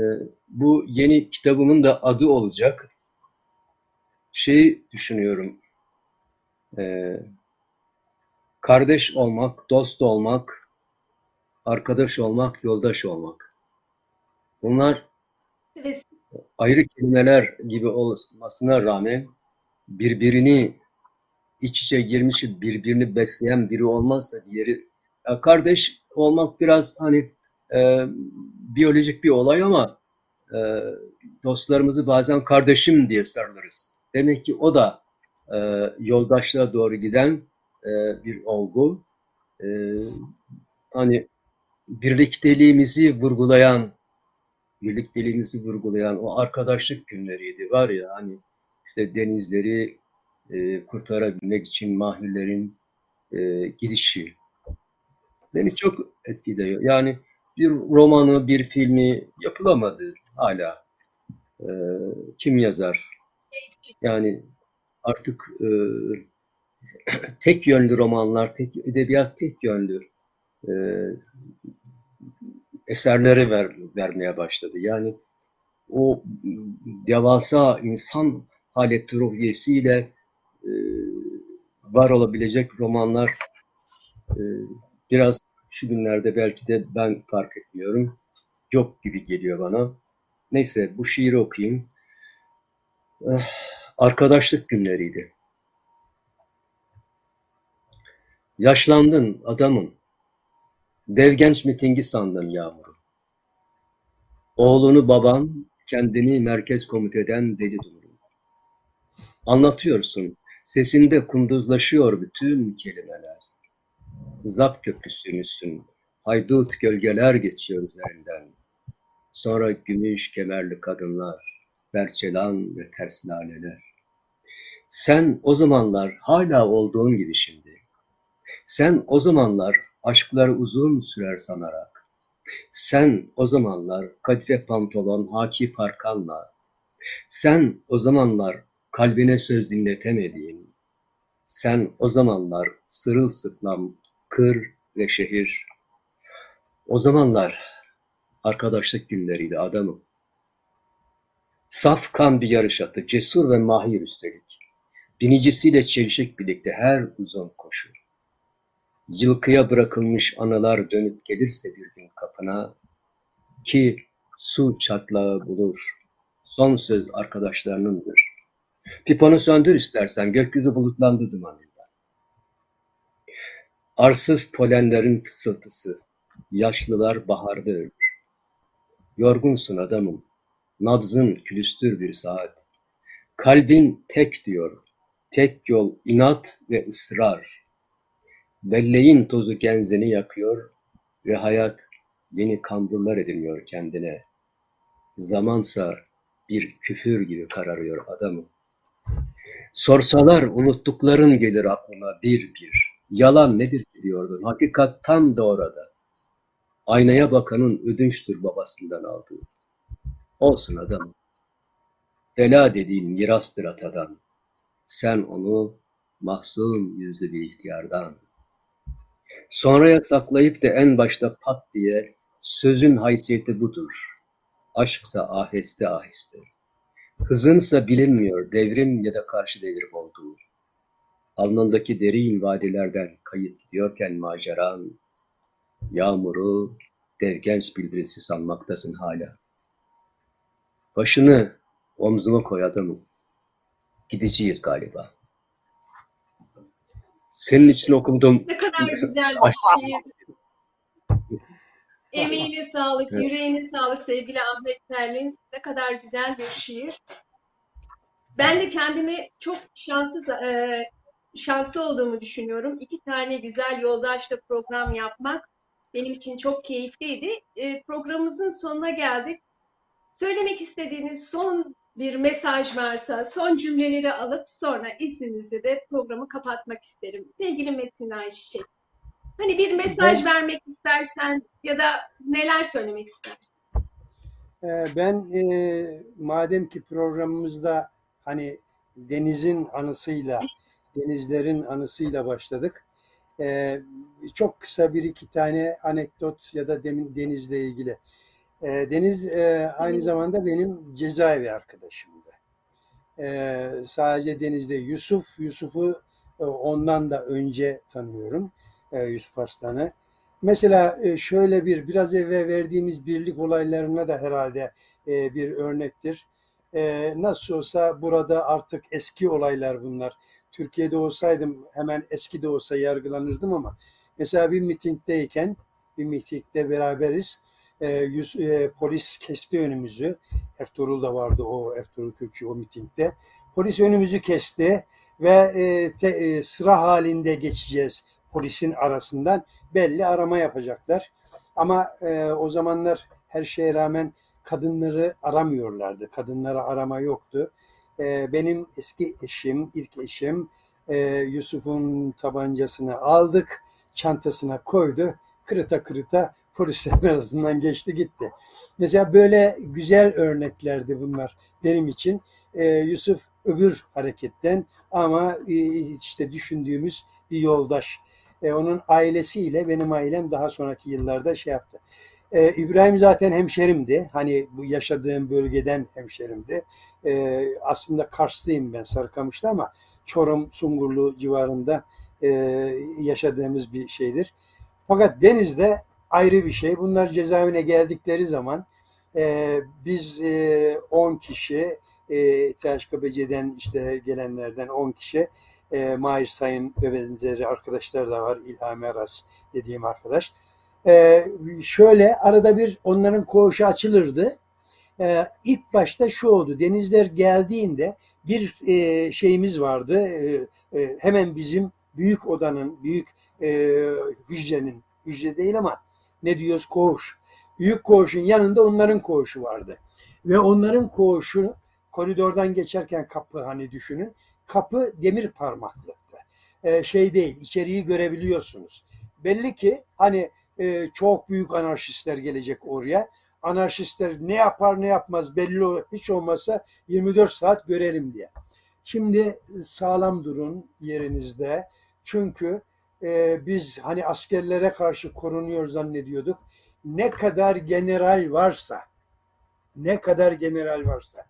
bu yeni kitabımın da adı olacak. Şey düşünüyorum. Kardeş olmak, dost olmak, arkadaş olmak, yoldaş olmak. Bunlar ayrı kelimeler gibi olmasına rağmen birbirini iç içe girmiş, birbirini besleyen biri olmazsa diğeri ya kardeş olmak biraz hani e, biyolojik bir olay ama e, dostlarımızı bazen kardeşim diye sarılırız. Demek ki o da e, yoldaşlığa doğru giden e, bir olgu. E, hani birlikteliğimizi vurgulayan, birlikteliğimizi vurgulayan o arkadaşlık günleriydi var ya hani işte denizleri e, kurtarabilmek için mahirlerin e, gidişi beni çok etkiliyor. Yani bir romanı, bir filmi yapılamadı hala. E, kim yazar? Yani artık e, tek yönlü romanlar, tek edebiyat tek yönlü e, eserleri ver, vermeye başladı. Yani o devasa insan haleti ruhiyesiyle e, var olabilecek romanlar e, biraz şu günlerde belki de ben fark etmiyorum. Yok gibi geliyor bana. Neyse bu şiiri okuyayım. Eh, Arkadaşlık günleriydi. Yaşlandın adamım. Dev genç mitingi sandın yağmuru. Oğlunu baban, kendini merkez komiteden deli durum. Anlatıyorsun, sesinde kunduzlaşıyor bütün kelimeler. Zap köprüsüymüşsün, haydut gölgeler geçiyor üzerinden. Sonra gümüş kemerli kadınlar, berçelan ve ters laleler. Sen o zamanlar hala olduğun gibi şimdi. Sen o zamanlar aşklar uzun sürer sanarak. Sen o zamanlar kadife pantolon haki parkanla. Sen o zamanlar kalbine söz dinletemediğin. Sen o zamanlar sırılsıklam kır ve şehir. O zamanlar arkadaşlık günleriydi adamım. Saf kan bir yarış atı, cesur ve mahir üstelik. Binicisiyle çelişik birlikte her uzun koşu. Yılkıya bırakılmış anılar dönüp gelirse bir gün kapına, ki su çatlağı bulur, son söz arkadaşlarınındır. Piponu söndür istersen, gökyüzü bulutlandı dumanıyla. Arsız polenlerin fısıltısı, yaşlılar baharda ölür. Yorgunsun adamım, nabzın külüstür bir saat. Kalbin tek diyor, tek yol inat ve ısrar. Belleğin tozu genzeni yakıyor ve hayat yeni kamburlar ediniyor kendine. Zamansa bir küfür gibi kararıyor adamı. Sorsalar unuttukların gelir aklına bir bir. Yalan nedir diyordun, hakikat tam da orada. Aynaya bakanın ödünçtür babasından aldığı. Olsun adam. Bela dediğin mirastır atadan. Sen onu mahzun yüzlü bir ihtiyardan. Sonraya saklayıp da en başta pat diye sözün haysiyeti budur. Aşksa aheste aheste. Hızınsa bilinmiyor devrim ya da karşı devrim olduğu. Alnındaki derin vadilerden kayıp gidiyorken maceran, yağmuru dev genç bildirisi sanmaktasın hala. Başını omzuma koy adamım. Gideceğiz galiba. Senin için okudum. Ne kadar güzel bir şiir. Emeğine sağlık, Evet. yüreğine sağlık sevgili Ahmet Terlin. Ne kadar güzel bir şiir. Ben de kendimi çok şanslı e, şanslı olduğumu düşünüyorum. İki tane güzel yoldaşla program yapmak benim için çok keyifliydi. E, programımızın sonuna geldik. Söylemek istediğiniz son bir mesaj varsa son cümleleri alıp sonra izninizle de programı kapatmak isterim. Sevgili Metin Ayşe. Hani bir mesaj vermek istersen ya da neler söylemek istersin? Ee, Ben e, madem ki programımızda hani denizin anısıyla, denizlerin anısıyla başladık. e, çok kısa bir iki tane anekdot ya da demin denizle ilgili. E, Deniz e, aynı zamanda benim cezaevi arkadaşımdı. E, sadece denizde Yusuf, Yusuf'u e, ondan da önce tanıyorum. E, Yusuf Arslan'ı. Mesela e, şöyle bir biraz evvel verdiğimiz birlik olaylarına da herhalde e, bir örnektir. E, Nasıl olsa burada artık eski olaylar bunlar. Türkiye'de olsaydım hemen eski de olsa yargılanırdım ama mesela bir mitingdeyken bir mitingde beraberiz. E, yüz- e, polis kesti önümüzü. Ertuğrul da vardı o Ertuğrul Kürkçü o mitingde. Polis önümüzü kesti ve e, te- e, sıra halinde geçeceğiz polisin arasından belli arama yapacaklar. Ama e, o zamanlar her şeye rağmen kadınları aramıyorlardı. Kadınlara arama yoktu. E, benim eski eşim, ilk eşim e, Yusuf'un tabancasını aldık, çantasına koydu. Kırıta kırıta polislerin arasından geçti gitti. Mesela böyle güzel örneklerdi bunlar benim için. E, Yusuf öbür hareketten ama e, işte düşündüğümüz bir yoldaş. E, onun ailesiyle benim ailem daha sonraki yıllarda şey yaptı. E, İbrahim zaten hemşerimdi. Hani bu yaşadığım bölgeden hemşerimdi. E, aslında Karslıyım ben Sarıkamış'ta ama Çorum, Sungurlu civarında e, yaşadığımız bir şeydir. Fakat denizde ayrı bir şey. Bunlar cezaevine geldikleri zaman e, biz e, 10 kişi e, THKBC'den işte gelenlerden 10 kişi e, Mahir Sayın ve benzeri arkadaşlar da var. İlhami Aras dediğim arkadaş. E, şöyle arada bir onların koğuşu açılırdı. E, ilk başta şu oldu. Denizler geldiğinde bir e, şeyimiz vardı. E, e, hemen bizim büyük odanın, büyük e, hücrenin, hücre değil ama ne diyoruz koğuş. Büyük koğuşun yanında onların koğuşu vardı. Ve onların koğuşu koridordan geçerken kapı hani düşünün kapı demir parmaklıktı. Ee, şey değil, içeriği görebiliyorsunuz. Belli ki hani e, çok büyük anarşistler gelecek oraya. Anarşistler ne yapar ne yapmaz belli ol- hiç olmazsa 24 saat görelim diye. Şimdi sağlam durun yerinizde. Çünkü e, biz hani askerlere karşı korunuyor zannediyorduk. Ne kadar general varsa, ne kadar general varsa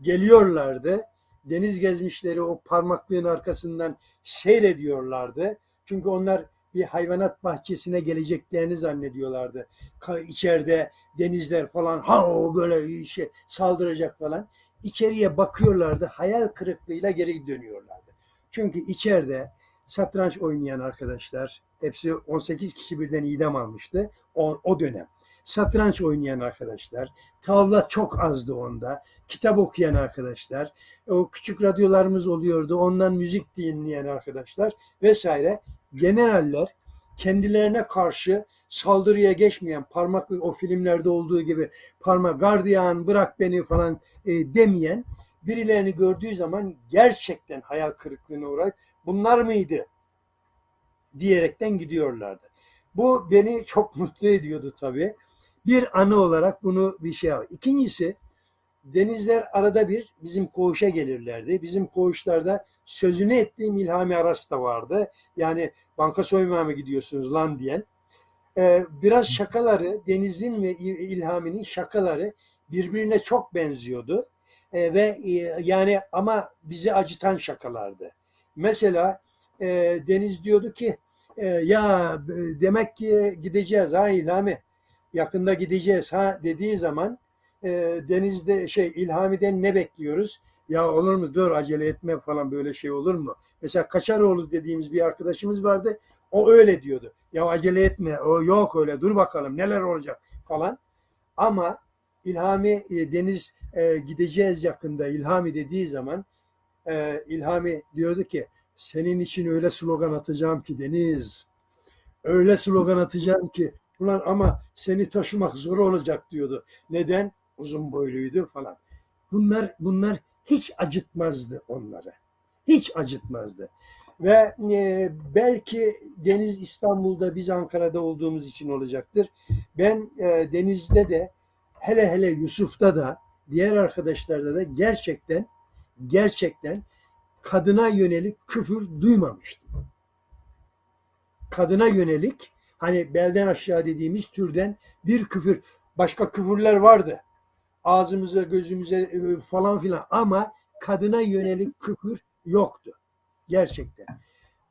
geliyorlardı deniz gezmişleri o parmaklığın arkasından seyrediyorlardı. Çünkü onlar bir hayvanat bahçesine geleceklerini zannediyorlardı. Ka- İçeride denizler falan ha o böyle şey saldıracak falan. İçeriye bakıyorlardı. Hayal kırıklığıyla geri dönüyorlardı. Çünkü içeride satranç oynayan arkadaşlar hepsi 18 kişi birden idam almıştı o, o dönem. Satranç oynayan arkadaşlar, tavla çok azdı onda kitap okuyan arkadaşlar, o küçük radyolarımız oluyordu, ondan müzik dinleyen arkadaşlar vesaire. Generaller kendilerine karşı saldırıya geçmeyen, parmaklı o filmlerde olduğu gibi parmak gardiyan bırak beni falan e, demeyen birilerini gördüğü zaman gerçekten hayal kırıklığına uğrayarak bunlar mıydı diyerekten gidiyorlardı. Bu beni çok mutlu ediyordu tabii. Bir anı olarak bunu bir şey al. İkincisi denizler arada bir bizim koğuşa gelirlerdi. Bizim koğuşlarda sözünü ettiğim İlhami Aras da vardı. Yani banka soymaya mı gidiyorsunuz lan diyen. Ee, biraz şakaları, Deniz'in ve İl- İlhami'nin şakaları birbirine çok benziyordu. Ee, ve e, yani ama bizi acıtan şakalardı. Mesela e, Deniz diyordu ki e, ya e, demek ki gideceğiz ha İlhami. yakında gideceğiz ha dediği zaman e, denizde şey İlhami'den ne bekliyoruz? Ya olur mu dur acele etme falan böyle şey olur mu? Mesela Kaçaroğlu dediğimiz bir arkadaşımız vardı. O öyle diyordu. Ya acele etme. O yok öyle. Dur bakalım neler olacak falan. Ama İlhami e, Deniz e, gideceğiz yakında İlhami dediği zaman e, İlhami diyordu ki senin için öyle slogan atacağım ki Deniz. Öyle slogan atacağım ki ulan ama seni taşımak zor olacak diyordu. Neden? Uzun boyluydu falan. Bunlar bunlar hiç acıtmazdı onları. Hiç acıtmazdı. Ve e, belki Deniz İstanbul'da biz Ankara'da olduğumuz için olacaktır. Ben e, Deniz'de de hele hele Yusuf'ta da diğer arkadaşlarda da gerçekten gerçekten kadına yönelik küfür duymamıştım. Kadına yönelik hani belden aşağı dediğimiz türden bir küfür. Başka küfürler vardı. Ağzımıza, gözümüze e, falan filan ama kadına yönelik küfür yoktu. Gerçekten.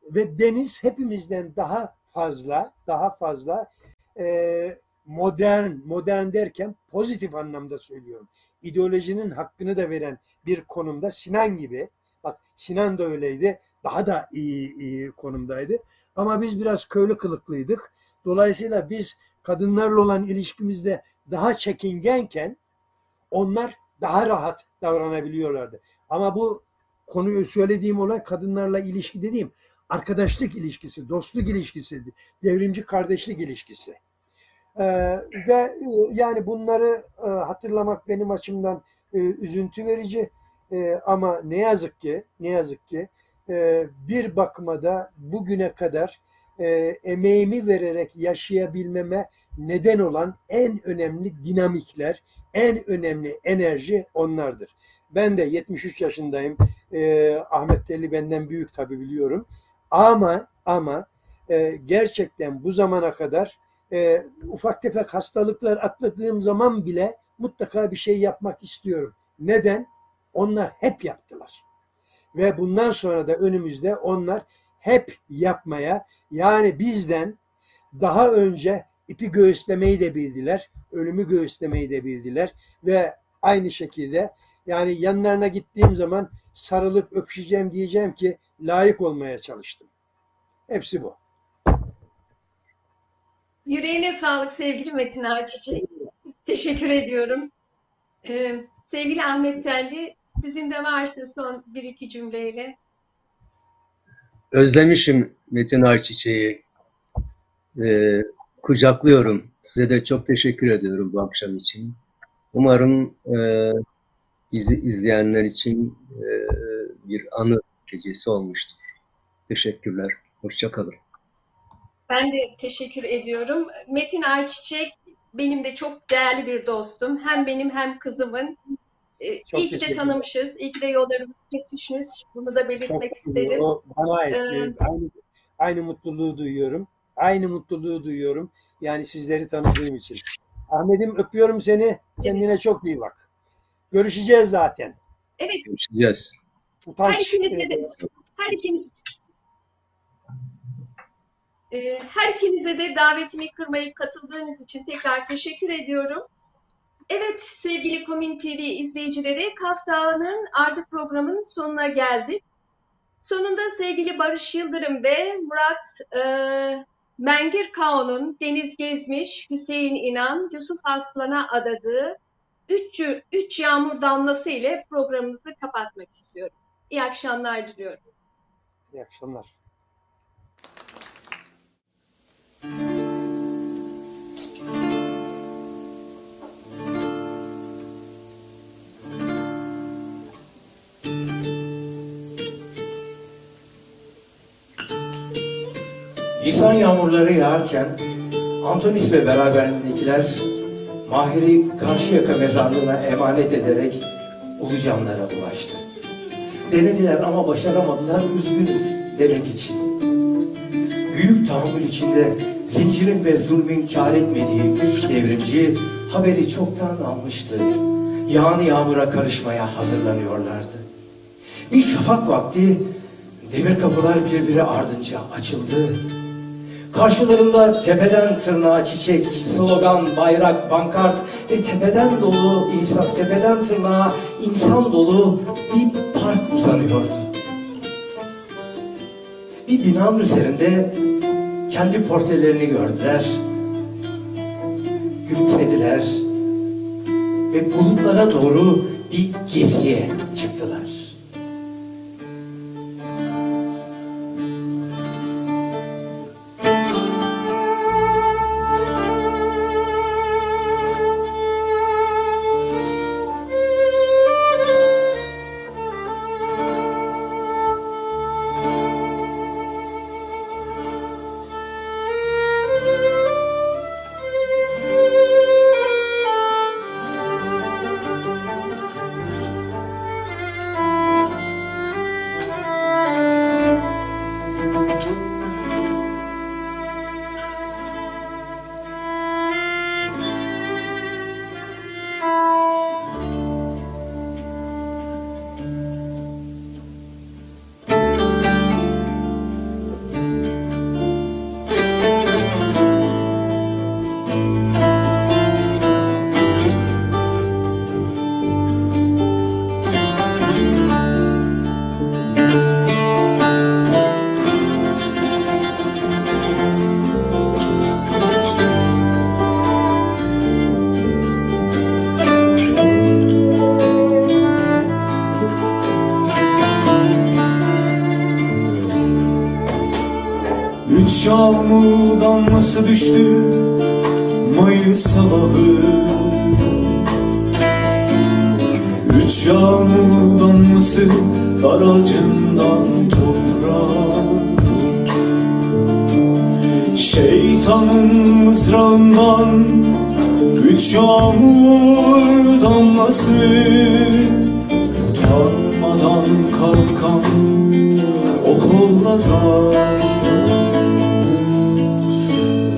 Ve Deniz hepimizden daha fazla, daha fazla e, modern, modern derken pozitif anlamda söylüyorum. İdeolojinin hakkını da veren bir konumda Sinan gibi, bak Sinan da öyleydi, daha da iyi, iyi konumdaydı. Ama biz biraz köylü kılıklıydık. Dolayısıyla biz kadınlarla olan ilişkimizde daha çekingenken onlar daha rahat davranabiliyorlardı. Ama bu konuyu söylediğim olay kadınlarla ilişki dediğim arkadaşlık ilişkisi, dostluk ilişkisi, devrimci kardeşlik ilişkisi. Ee, ve e, yani bunları e, hatırlamak benim açımdan e, üzüntü verici. E, ama ne yazık ki, ne yazık ki e, bir bakıma da bugüne kadar e, emeğimi vererek yaşayabilmeme neden olan en önemli dinamikler, en önemli enerji onlardır. Ben de 73 yaşındayım. E, Ahmet Telli benden büyük tabii biliyorum. Ama ama e, gerçekten bu zamana kadar e, ufak tefek hastalıklar atladığım zaman bile mutlaka bir şey yapmak istiyorum. Neden? Onlar hep yaptılar. Ve bundan sonra da önümüzde onlar hep yapmaya yani bizden daha önce ipi göğüslemeyi de bildiler, ölümü göğüslemeyi de bildiler ve aynı şekilde yani yanlarına gittiğim zaman sarılıp öpüşeceğim diyeceğim ki layık olmaya çalıştım. Hepsi bu. Yüreğine sağlık sevgili Metin Ağaçiçek. Teşekkür ediyorum. Ee, sevgili Ahmet Telli, sizin de varsa son bir iki cümleyle. Özlemişim Metin Ayçiçeği. Ee, kucaklıyorum. Size de çok teşekkür ediyorum bu akşam için. Umarım e, bizi izleyenler için e, bir anı gecesi olmuştur. Teşekkürler. Hoşçakalın. Ben de teşekkür ediyorum. Metin Ayçiçek benim de çok değerli bir dostum. Hem benim hem kızımın. Ee, Çok iyi ki de tanımışız. İyi ki de yollarımız kesişmiş. Bunu da belirtmek Çok isterim. O bana ait. Ee, aynı, aynı mutluluğu duyuyorum. Aynı mutluluğu duyuyorum. Yani sizleri tanıdığım için. Ahmet'im öpüyorum seni. Kendine çok iyi bak. Görüşeceğiz zaten. Evet, Görüşeceğiz. Utanç. her ikinize de her ikiniz Ee, her ikinize de davetimi kırmayıp katıldığınız için tekrar teşekkür ediyorum. Evet sevgili Komün TV izleyicileri Kaftağı'nın Ardı programının sonuna geldik. Sonunda sevgili Barış Yıldırım ve Murat e, Mengir Kao'nun Deniz Gezmiş, Hüseyin İnan, Yusuf Aslan'a adadığı üç, üç yağmur damlası ile programımızı kapatmak istiyorum. İyi akşamlar diliyorum. İyi akşamlar. Nisan yağmurları yağarken Antonis ve beraberindekiler Mahir'i Karşıyaka mezarlığına emanet ederek Ulucanlara ulaştı. Denediler ama başaramadılar üzgünüz demek için. Büyük tahammül içinde zincirin ve zulmün kar etmediği üç devrimci haberi çoktan almıştı. Yağan yağmura karışmaya hazırlanıyorlardı. Bir şafak vakti demir kapılar birbiri ardınca açıldı. Karşılarında tepeden tırnağa çiçek, slogan, bayrak, bankart ve tepeden dolu insan, tepeden tırnağa insan dolu bir park uzanıyordu. Bir binanın üzerinde kendi portrelerini gördüler. Gülümsediler ve bulutlara doğru bir geziye çıktılar.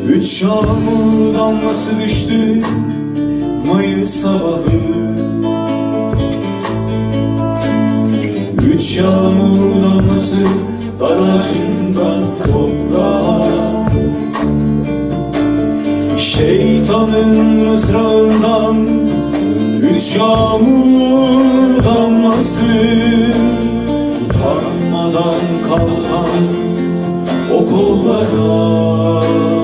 Üç yağmur damlası düştü Mayıs sabahı. Üç yağmur damlası dar ağacından toprağa. Şeytanın mızrağından Üç yağmur damlası Utanmadan kalkan o kollara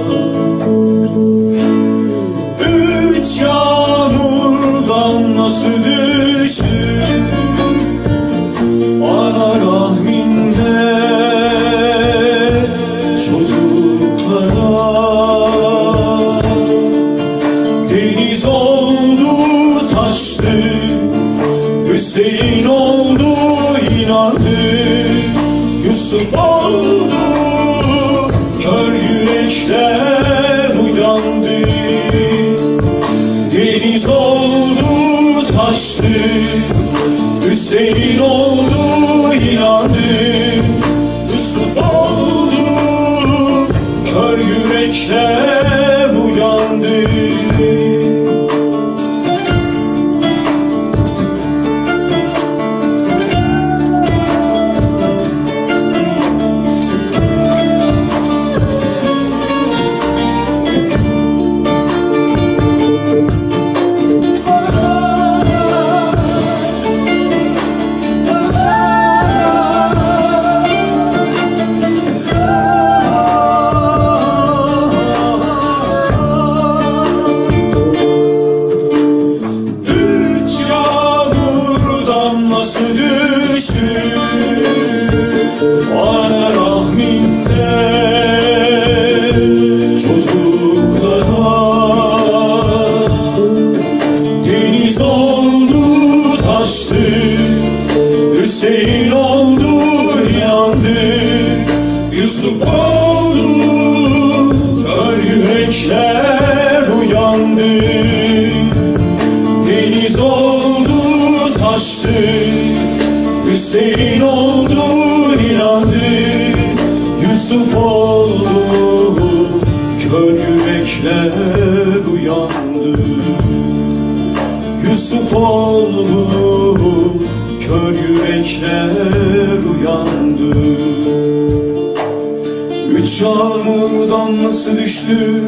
düştü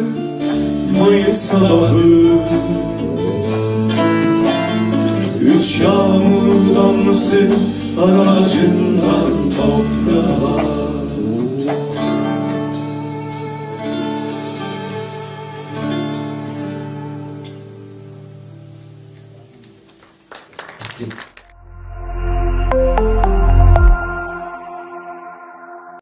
Mayıs sabahı. Üç yağmur damlası aracından